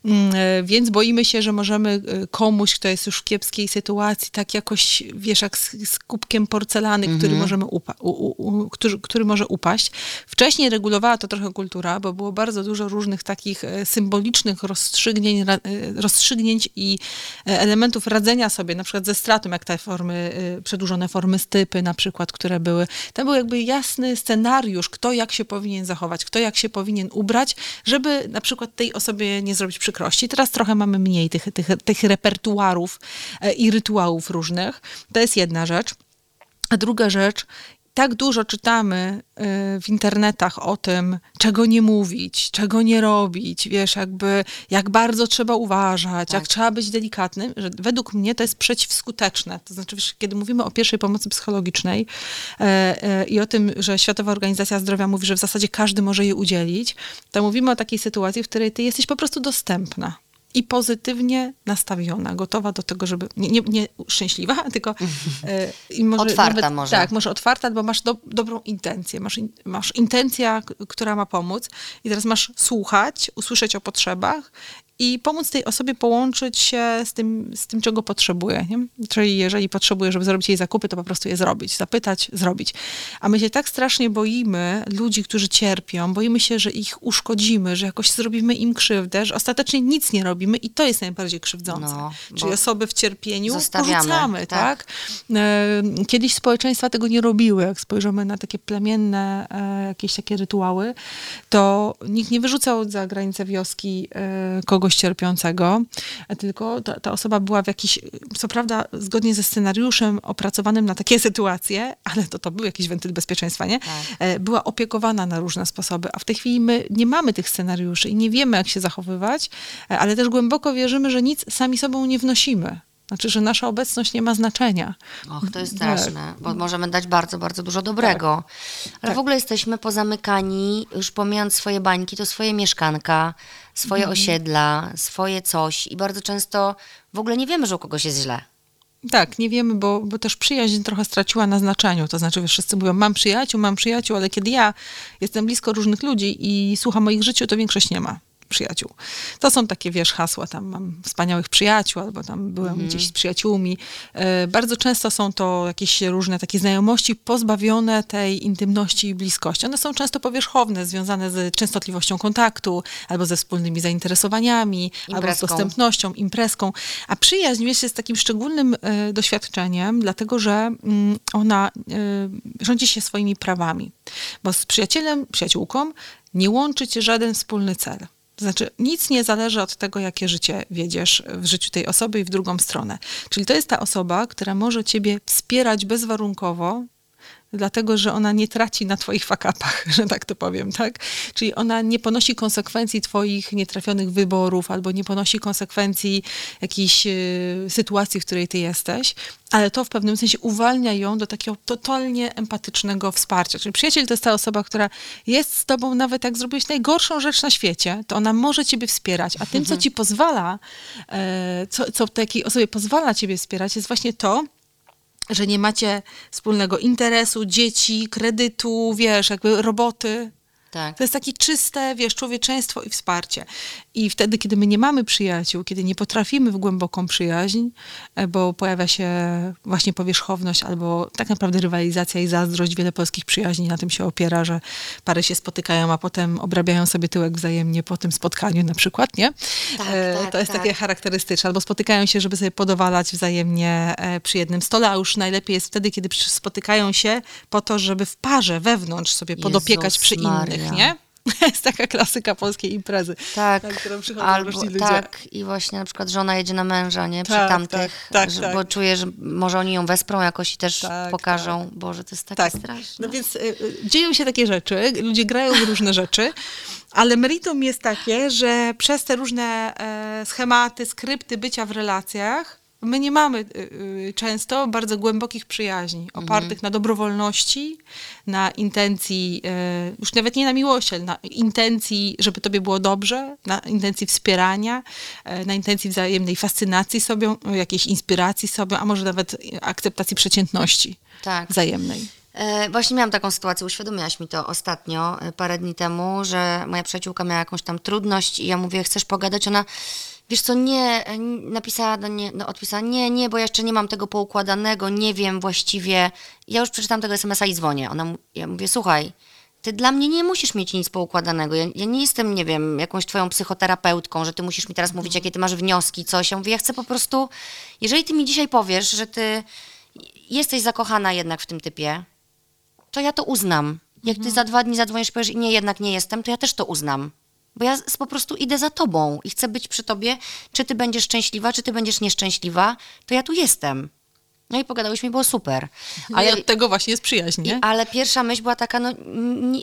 Mm, e, Więc boimy się, że możemy e, komuś, kto jest już w kiepskiej sytuacji, tak jakoś, wiesz, jak z, z kubkiem porcelany, który, możemy upa- u, u, u, który, który może upaść. Wcześniej regulowała to trochę kultura, bo było bardzo dużo różnych takich e, symbolicznych rozstrzygnięć, rozstrzygnięć i elementów radzenia sobie, na przykład ze stratą, jak te formy, przedłużone formy stypy na przykład, które były. Tam był jakby jasny scenariusz, kto jak się powinien zachować, kto jak się powinien ubrać, żeby na przykład tej osobie nie zrobić przykrości. Teraz trochę mamy mniej tych, tych, tych repertuarów e, i rytuałów różnych. To jest jedna rzecz. A druga rzecz, tak dużo czytamy y, w internetach o tym, czego nie mówić, czego nie robić, wiesz, jakby jak bardzo trzeba uważać,
Tak.
jak trzeba być delikatnym, że według mnie to jest przeciwskuteczne. To znaczy, wiesz, kiedy mówimy o pierwszej pomocy psychologicznej e, e, i o tym, że Światowa Organizacja Zdrowia mówi, że w zasadzie każdy może jej udzielić, to mówimy o takiej sytuacji, w której ty jesteś po prostu dostępna. I pozytywnie nastawiona, gotowa do tego, żeby. Nie, nie, nie szczęśliwa, (laughs) tylko. i może
Otwarta może.
Tak, może otwarta, bo masz do, dobrą intencję. Masz, in, masz intencja, która ma pomóc, i teraz masz słuchać, usłyszeć o potrzebach i pomóc tej osobie połączyć się z tym, z tym czego potrzebuje. Nie? Czyli jeżeli potrzebuje, żeby zrobić jej zakupy, to po prostu je zrobić, zapytać, zrobić. A my się tak strasznie boimy ludzi, którzy cierpią, boimy się, że ich uszkodzimy, że jakoś zrobimy im krzywdę, że ostatecznie nic nie robimy i to jest najbardziej krzywdzące.
No,
Czyli osoby w cierpieniu porzucamy,
tak.
tak? E, Kiedyś społeczeństwa tego nie robiły. Jak spojrzymy na takie plemienne e, jakieś takie rytuały, to nikt nie wyrzucał za granicę wioski e, kogoś cierpiącego, e, tylko ta, ta osoba była w jakiś, co prawda zgodnie ze scenariuszem opracowanym na takie (laughs) sytuacje, ale to, to był jakiś wentyl bezpieczeństwa, nie?
Tak.
E, Była opiekowana na różne sposoby, a w tej chwili my nie mamy tych scenariuszy i nie wiemy, jak się zachowywać, e, ale też głęboko wierzymy, że nic sami sobą nie wnosimy. Znaczy, że nasza obecność nie ma znaczenia.
Och, to jest
Tak.
straszne, bo możemy dać bardzo, bardzo dużo dobrego. Ale
Tak.
w ogóle jesteśmy pozamykani, już pomijając swoje bańki, to swoje mieszkanka, swoje
Mhm.
osiedla, swoje coś i bardzo często w ogóle nie wiemy, że u kogoś jest źle.
Tak, nie wiemy, bo, bo też przyjaźń trochę straciła na znaczeniu. To znaczy, wszyscy mówią, mam przyjaciół, mam przyjaciół, ale kiedy ja jestem blisko różnych ludzi i słucham o ich życiu, to większość nie ma przyjaciół. To są takie, wiesz, hasła, tam mam wspaniałych przyjaciół, albo tam byłem gdzieś z przyjaciółmi. E, bardzo często są to jakieś różne takie znajomości pozbawione tej intymności i bliskości. One są często powierzchowne, związane z częstotliwością kontaktu, albo ze wspólnymi zainteresowaniami, albo z
Imprezką.
dostępnością, imprezką. A przyjaźń, wiesz, jest takim szczególnym e, doświadczeniem, dlatego że mm, ona e, rządzi się swoimi prawami. Bo z przyjacielem, przyjaciółką nie łączy cię żaden wspólny cel. Znaczy, nic nie zależy od tego, jakie życie wiedziesz w życiu tej osoby i w drugą stronę. Czyli to jest ta osoba, która może ciebie wspierać bezwarunkowo, dlatego że ona nie traci na twoich fakapach, (laughs) że tak to powiem, tak? Czyli ona nie ponosi konsekwencji twoich nietrafionych wyborów albo nie ponosi konsekwencji jakiejś e, sytuacji, w której ty jesteś, ale to w pewnym sensie uwalnia ją do takiego totalnie empatycznego wsparcia. Czyli przyjaciel to jest ta osoba, która jest z tobą nawet jak zrobiłeś najgorszą rzecz na świecie, to ona może ciebie wspierać, a tym, co ci pozwala, e, co, co takiej osobie pozwala ciebie wspierać, jest właśnie to, że nie macie wspólnego interesu, dzieci, kredytu, wiesz, jakby roboty.
Tak.
To jest takie czyste, wiesz, człowieczeństwo i wsparcie. I wtedy, kiedy my nie mamy przyjaciół, kiedy nie potrafimy w głęboką przyjaźń, e, bo pojawia się właśnie powierzchowność albo tak naprawdę rywalizacja i zazdrość, wiele polskich przyjaźni na tym się opiera, że pary się spotykają, a potem obrabiają sobie tyłek wzajemnie po tym spotkaniu na przykład, nie?
Tak,
E,
tak,
to jest
tak.
takie charakterystyczne. Albo spotykają się, żeby sobie podowalać wzajemnie e, przy jednym stole, a już najlepiej jest wtedy, kiedy spotykają się po to, żeby w parze, wewnątrz sobie podopiekać
Jezus
przy
Maria.
innych, nie? (laughs) jest taka klasyka polskiej imprezy.
Tak,
na którą przychodzą
albo
różni ludzie.
tak i właśnie na przykład żona jedzie na męża, nie? Przy
Tak,
tamtych,
tak, tak,
że,
tak.
bo czuje, że może oni ją wesprą jakoś i też
Tak,
pokażą. Boże, to jest takie
Tak,
straszne.
no więc y, y, dzieją się takie rzeczy, ludzie grają w różne rzeczy, ale meritum jest takie, że przez te różne e, schematy, skrypty bycia w relacjach, my nie mamy y, y, często bardzo głębokich przyjaźni, opartych na dobrowolności, na intencji, e, już nawet nie na miłości, ale na intencji, żeby tobie było dobrze, na intencji wspierania, na intencji wzajemnej fascynacji sobie, jakiejś inspiracji sobie, a może nawet akceptacji przeciętności
Tak.
wzajemnej.
E, właśnie miałam taką sytuację, uświadomiłaś mi to ostatnio, e, parę dni temu, że moja przyjaciółka miała jakąś tam trudność i ja mówię, chcesz pogadać? Ona, wiesz co, nie, e, napisała, do no, odpisała, nie, nie, bo jeszcze nie mam tego poukładanego, nie wiem właściwie. Ja już przeczytam tego SMS-a i dzwonię. Ona, ja mówię, słuchaj, ty dla mnie nie musisz mieć nic poukładanego. Ja, ja nie jestem, nie wiem, jakąś twoją psychoterapeutką, że ty musisz mi teraz mówić, jakie ty masz wnioski, coś. Ja mówię, ja chcę po prostu, jeżeli ty mi dzisiaj powiesz, że ty jesteś zakochana jednak w tym typie, to ja to uznam. Jak ty za dwa dni zadzwonisz i powiesz, nie, jednak nie jestem, to ja też to uznam. Bo ja po prostu idę za tobą i chcę być przy tobie, czy ty będziesz szczęśliwa, czy ty będziesz nieszczęśliwa, to ja tu jestem. No i pogadałyśmy, było super.
Ale
Ale,
od tego właśnie jest przyjaźń,
i,
nie?
ale pierwsza myśl była taka, no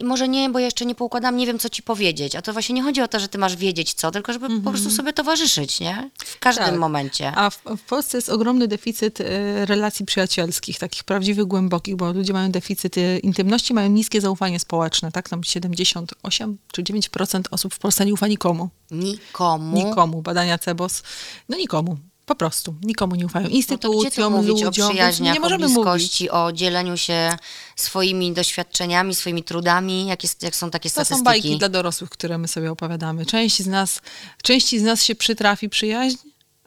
może nie, bo ja jeszcze nie poukładam, nie wiem, co ci powiedzieć. A to właśnie nie chodzi o to, że ty masz wiedzieć co, tylko żeby po prostu sobie towarzyszyć, nie? W każdym
Tak.
momencie.
A w, w Polsce jest ogromny deficyt e, relacji przyjacielskich, takich prawdziwych, głębokich, bo ludzie mają deficyt e, intymności, mają niskie zaufanie społeczne, tak? Tam 78 czy 9% osób w Polsce nie ufa nikomu.
Nikomu.
Nikomu. Badania CEBOS. No nikomu. Po prostu. Nikomu nie ufają.
No to
Instytucjom,
mówić
ludziom.
o przyjaźniach,
nie możemy
o
mówić.
bliskości, o dzieleniu się swoimi doświadczeniami, swoimi trudami, jak, jest, jak są takie
To
statystyki.
są bajki dla dorosłych, które my sobie opowiadamy. Część z nas, części z nas się przytrafi przyjaźń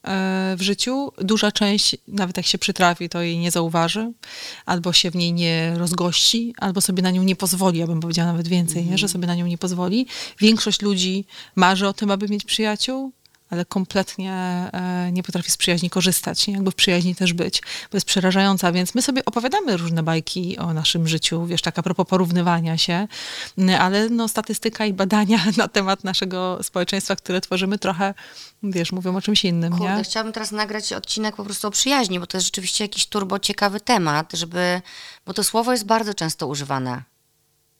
e, w życiu. Duża część, nawet jak się przytrafi, to jej nie zauważy, albo się w niej nie rozgości, albo sobie na nią nie pozwoli, ja bym powiedziała nawet więcej, nie? że sobie na nią nie pozwoli. Większość ludzi marzy o tym, aby mieć przyjaciół, ale kompletnie e, nie potrafi z przyjaźni korzystać, nie? jakby w przyjaźni też być, bo jest przerażająca, więc my sobie opowiadamy różne bajki o naszym życiu, wiesz, tak a propos porównywania się, ale no, statystyka i badania (laughs) na temat naszego społeczeństwa, które tworzymy trochę, wiesz, mówią o czymś innym,
Kurde,
nie?
chciałabym teraz nagrać odcinek po prostu o przyjaźni, bo to jest rzeczywiście jakiś turbo ciekawy temat, żeby, bo to słowo jest bardzo często używane.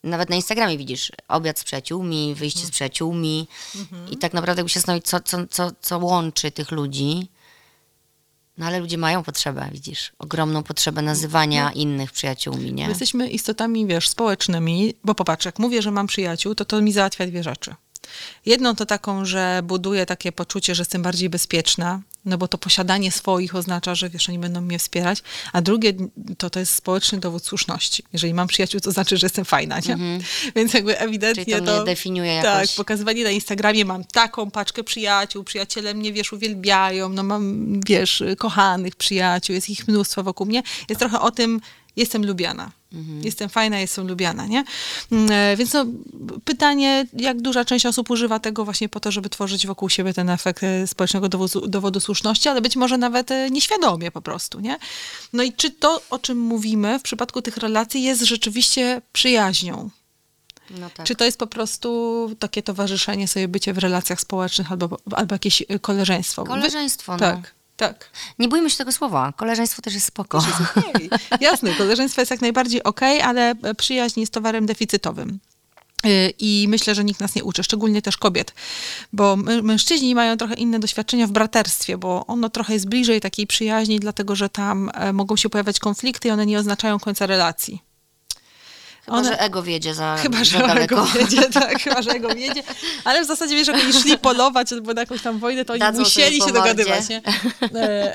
Nawet na Instagramie widzisz obiad z przyjaciółmi, wyjście z przyjaciółmi i tak naprawdę jakby się zastanowić, co, co, co, co łączy tych ludzi. No ale ludzie mają potrzebę, widzisz, ogromną potrzebę nazywania innych przyjaciółmi, nie?
My jesteśmy istotami, wiesz, społecznymi, bo popatrz, jak mówię, że mam przyjaciół, to to mi załatwia dwie rzeczy. Jedną to taką, że buduje takie poczucie, że jestem bardziej bezpieczna, no bo to posiadanie swoich oznacza, że wiesz, oni będą mnie wspierać, a drugie to to jest społeczny dowód słuszności. Jeżeli mam przyjaciół, to znaczy, że jestem fajna, nie? Więc jakby ewidentnie
Mhm. Czyli to mnie definiuje
Tak,
jakoś.
pokazywanie na Instagramie, mam taką paczkę przyjaciół, przyjaciele mnie, wiesz, uwielbiają, no mam, wiesz, kochanych przyjaciół, jest ich mnóstwo wokół mnie. Jest trochę o tym, jestem lubiana.
Mhm.
Jestem fajna, jestem lubiana, nie? Mm, e, Więc no, pytanie, jak duża część osób używa tego właśnie po to, żeby tworzyć wokół siebie ten efekt e, społecznego dowodu, dowodu słuszności, ale być może nawet e, nieświadomie po prostu, nie? No i czy to, o czym mówimy w przypadku tych relacji jest rzeczywiście przyjaźnią?
No tak.
Czy to jest po prostu takie towarzyszenie sobie, bycie w relacjach społecznych albo, albo jakieś koleżeństwo? Wy-
Koleżeństwo, no.
Tak, tak.
Nie bójmy się tego słowa. Koleżeństwo też jest spoko.
Okej. (laughs) Jasne, koleżeństwo jest jak najbardziej okej, ale przyjaźń jest towarem deficytowym. Y, I myślę, że nikt nas nie uczy, szczególnie też kobiet, bo mężczyźni mają trochę inne doświadczenia w braterstwie, bo ono trochę jest bliżej takiej przyjaźni, dlatego że tam e, mogą się pojawiać konflikty i one nie oznaczają końca relacji.
Chyba,
One-
że ego wiedzie za,
Chyba,
za
że
daleko.
ego (laughs) wiedzie, tak, (laughs) chyba, że ego wiedzie. Ale w zasadzie, wiesz, jak oni szli polować albo na jakąś tam wojnę, to oni
Dadzą
musieli się dogadywać, nie? E,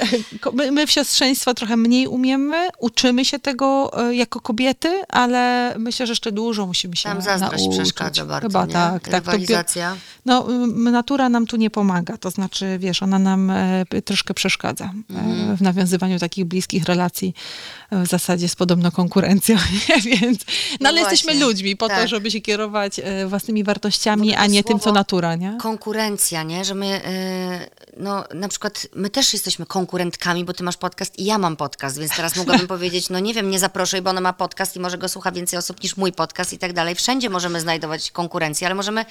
My, my w siostrzeństwo trochę mniej umiemy, uczymy się tego e, jako kobiety, ale myślę, że jeszcze dużo musimy się
Tam zazdrość
nauczyć.
przeszkadza bardzo,
Chyba
nie?
tak, tak. To
Rywalizacja.
no, m, natura nam tu nie pomaga, to znaczy, wiesz, ona nam e, troszkę przeszkadza
Mhm.
w nawiązywaniu takich bliskich relacji. E, W zasadzie z podobną konkurencją, (laughs) nie? więc, no,
No
ale jesteśmy ludźmi po to,
tak.
żeby się kierować e, własnymi wartościami,
to
a nie tym, co natura, nie?
Konkurencja, nie? Że my, yy, no na przykład, my też jesteśmy konkurentkami, bo ty masz podcast i ja mam podcast, więc teraz mogłabym (laughs) powiedzieć, no nie wiem, nie zaproszę, bo ona ma podcast i może go słucha więcej osób niż mój podcast i tak dalej. Wszędzie możemy znajdować konkurencję, ale możemy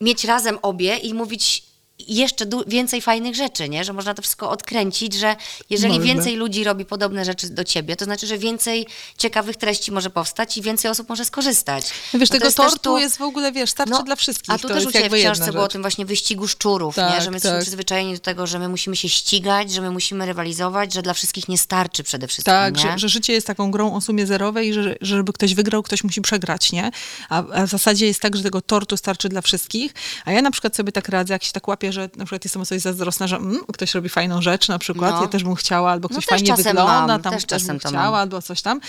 mieć razem obie i mówić jeszcze więcej fajnych rzeczy, nie? Że można to wszystko odkręcić, że jeżeli
Można.
więcej ludzi robi podobne rzeczy do ciebie, to znaczy, że więcej ciekawych treści może powstać i więcej osób może skorzystać.
No Wiesz,
No
tego
jest
tortu
tu-
jest w ogóle, wiesz, starczy
no,
dla wszystkich.
A tu też u
jest
Ciebie w książce było o tym właśnie wyścigu szczurów, nie?
Tak,
że my jesteśmy
tak.
przyzwyczajeni do tego, że my musimy się ścigać, że my musimy rywalizować, że dla wszystkich nie starczy przede wszystkim,
Tak,
nie?
że, że życie jest taką grą o sumie zerowej i że, że żeby ktoś wygrał, ktoś musi przegrać, nie? A, a w zasadzie jest tak, że tego tortu starczy dla wszystkich. A ja na przykład sobie tak radzę, jak się tak łapię, że na przykład jestem o coś zazdrosna, że mm, ktoś robi fajną rzecz na przykład,
No.
ja też bym chciała, albo
No
ktoś
też
fajnie wygląda,
mam,
tam
też
też bym chciała,
mam.
albo coś tam.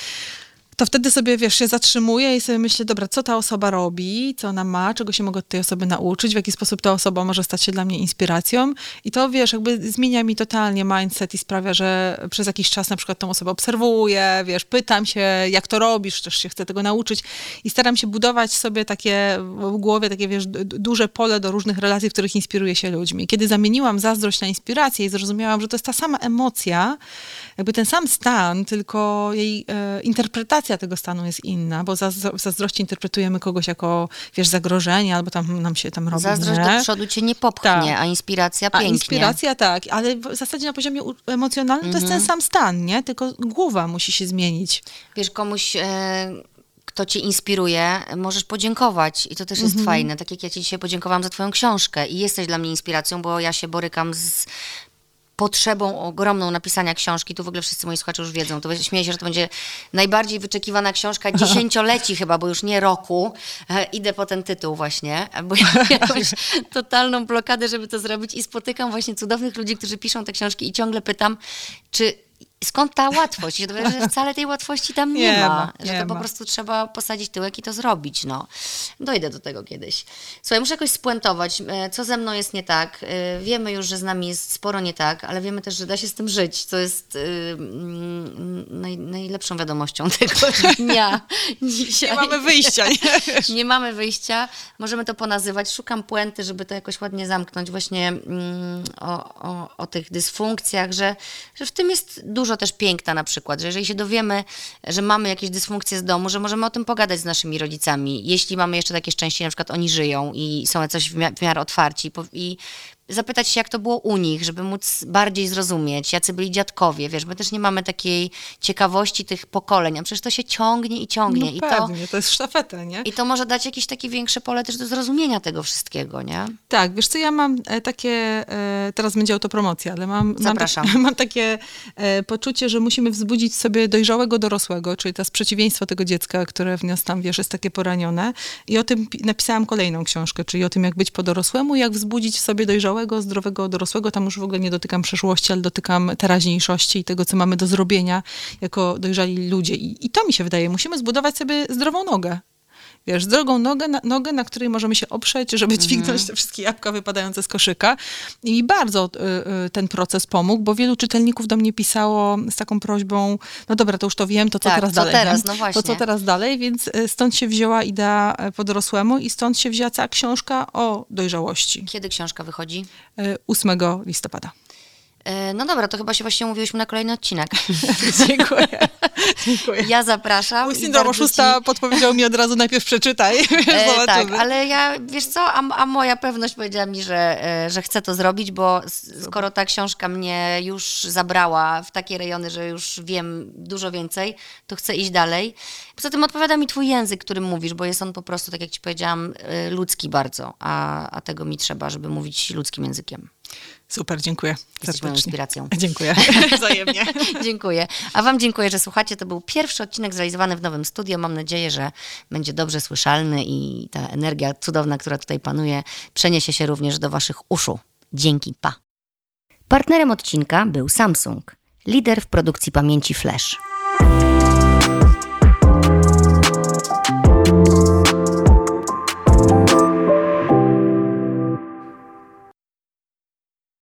To wtedy sobie, wiesz, się zatrzymuję i sobie myślę, dobra, co ta osoba robi, co ona ma, czego się mogę od tej osoby nauczyć, w jaki sposób ta osoba może stać się dla mnie inspiracją. I to, wiesz, jakby zmienia mi totalnie mindset i sprawia, że przez jakiś czas na przykład tą osobę obserwuję, wiesz, pytam się, jak to robisz, też się chcę tego nauczyć i staram się budować sobie takie w głowie, takie, wiesz, duże pole do różnych relacji, w których inspiruję się ludźmi. Kiedy zamieniłam zazdrość na inspirację i zrozumiałam, że to jest ta sama emocja, jakby ten sam stan, tylko jej e, interpretacja tego stanu jest inna, bo w zazdrości interpretujemy kogoś jako, wiesz, zagrożenie, albo tam nam się tam robi
Zazdrość
nie?
do przodu cię nie popchnie,
Tak.
a inspiracja
A
pięknie.
inspiracja tak, ale w zasadzie na poziomie emocjonalnym to jest ten sam stan, nie? Tylko głowa musi się zmienić.
Wiesz, komuś, e, kto cię inspiruje, możesz podziękować i to też jest fajne. Tak jak ja ci dzisiaj podziękowałam za twoją książkę i jesteś dla mnie inspiracją, bo ja się borykam z potrzebą ogromną napisania książki. Tu w ogóle wszyscy moi słuchacze już wiedzą. To śmieję się, że to będzie najbardziej wyczekiwana książka (laughs) dziesięcioleci chyba, bo już nie roku. E, idę po ten tytuł właśnie, bo ja mam (laughs) jakąś totalną blokadę, żeby to zrobić i spotykam właśnie cudownych ludzi, którzy piszą te książki i ciągle pytam, czy skąd ta łatwość? Że wcale tej łatwości tam nie,
Nie
ma, że
nie
to po
ma.
prostu trzeba posadzić tyłek i to zrobić, no. Dojdę do tego kiedyś. Słuchaj, muszę jakoś spuentować, e, co ze mną jest nie tak. E, Wiemy już, że z nami jest sporo nie tak, ale wiemy też, że da się z tym żyć, co jest y, mm, naj, najlepszą wiadomością (laughs) tego dnia (laughs) dzisiaj.
Nie mamy wyjścia, nie? (laughs)
Nie mamy wyjścia, możemy to ponazywać. Szukam puenty, żeby to jakoś ładnie zamknąć właśnie mm, o, o, o tych dysfunkcjach, że, że w tym jest dużo też piękna na przykład, że jeżeli się dowiemy, że mamy jakieś dysfunkcje z domu, że możemy o tym pogadać z naszymi rodzicami, jeśli mamy jeszcze takie szczęście, na przykład oni żyją i są coś w, mia- w miarę otwarci i zapytać się, jak to było u nich, żeby móc bardziej zrozumieć, jacy byli dziadkowie, wiesz, my też nie mamy takiej ciekawości tych pokoleń, a przecież to się ciągnie i ciągnie
No
i to...
pewnie, to jest sztafeta, nie?
I to może dać jakieś takie większe pole też do zrozumienia tego wszystkiego, nie?
Tak, wiesz co, ja mam e, takie, e, teraz będzie autopromocja, ale mam, mam,
Zapraszam.
tak, (laughs) mam takie e, poczucie, że musimy wzbudzić sobie dojrzałego dorosłego, czyli to jest przeciwieństwo tego dziecka, które w nas tam, wiesz, jest takie poranione. I o tym pi- napisałam kolejną książkę, czyli o tym, jak być po dorosłemu, jak wzbudzić w sobie dojrzałego, zdrowego dorosłego. Tam już w ogóle nie dotykam przeszłości, ale dotykam teraźniejszości i tego, co mamy do zrobienia jako dojrzali ludzie. I, i to mi się wydaje, musimy zbudować sobie zdrową nogę. Wiesz, drogą nogę na, nogę, na której możemy się oprzeć, żeby dźwignąć te wszystkie jabłka wypadające z koszyka. I mi bardzo y, y, ten proces pomógł, bo wielu czytelników do mnie pisało z taką prośbą, no dobra, to już to wiem, to co
Tak,
teraz
co
dalej?
teraz? No właśnie.
To co teraz dalej? Więc y, stąd się wzięła idea y, po dorosłemu i stąd się wzięła cała książka o dojrzałości.
Kiedy książka wychodzi?
Y, 8 listopada.
E, No dobra, to chyba się właśnie umówiłyśmy na kolejny odcinek. (laughs)
Dziękuję. (laughs) Dziękuję.
Ja zapraszam.
Mój syndrom oszusta
ci-
podpowiedział mi od razu najpierw przeczytaj. (laughs)
E, tak, ale ja, wiesz co, a, a moja pewność powiedziała mi, że, e, że chcę to zrobić, bo skoro ta książka mnie już zabrała w takie rejony, że już wiem dużo więcej, to chcę iść dalej. Poza tym odpowiada mi twój język, którym mówisz, bo jest on po prostu, tak jak ci powiedziałam, e, ludzki bardzo, a, a tego mi trzeba, żeby mówić ludzkim językiem.
Super, dziękuję.
Jesteś inspiracją. (laughs)
Dziękuję. (laughs) Wzajemnie. (laughs)
dziękuję. A Wam dziękuję, że słuchacie. To był pierwszy odcinek zrealizowany w nowym studio. Mam nadzieję, że będzie dobrze słyszalny i ta energia cudowna, która tutaj panuje, przeniesie się również do Waszych uszu. Dzięki, pa. Partnerem odcinka był Samsung, lider w produkcji pamięci flash.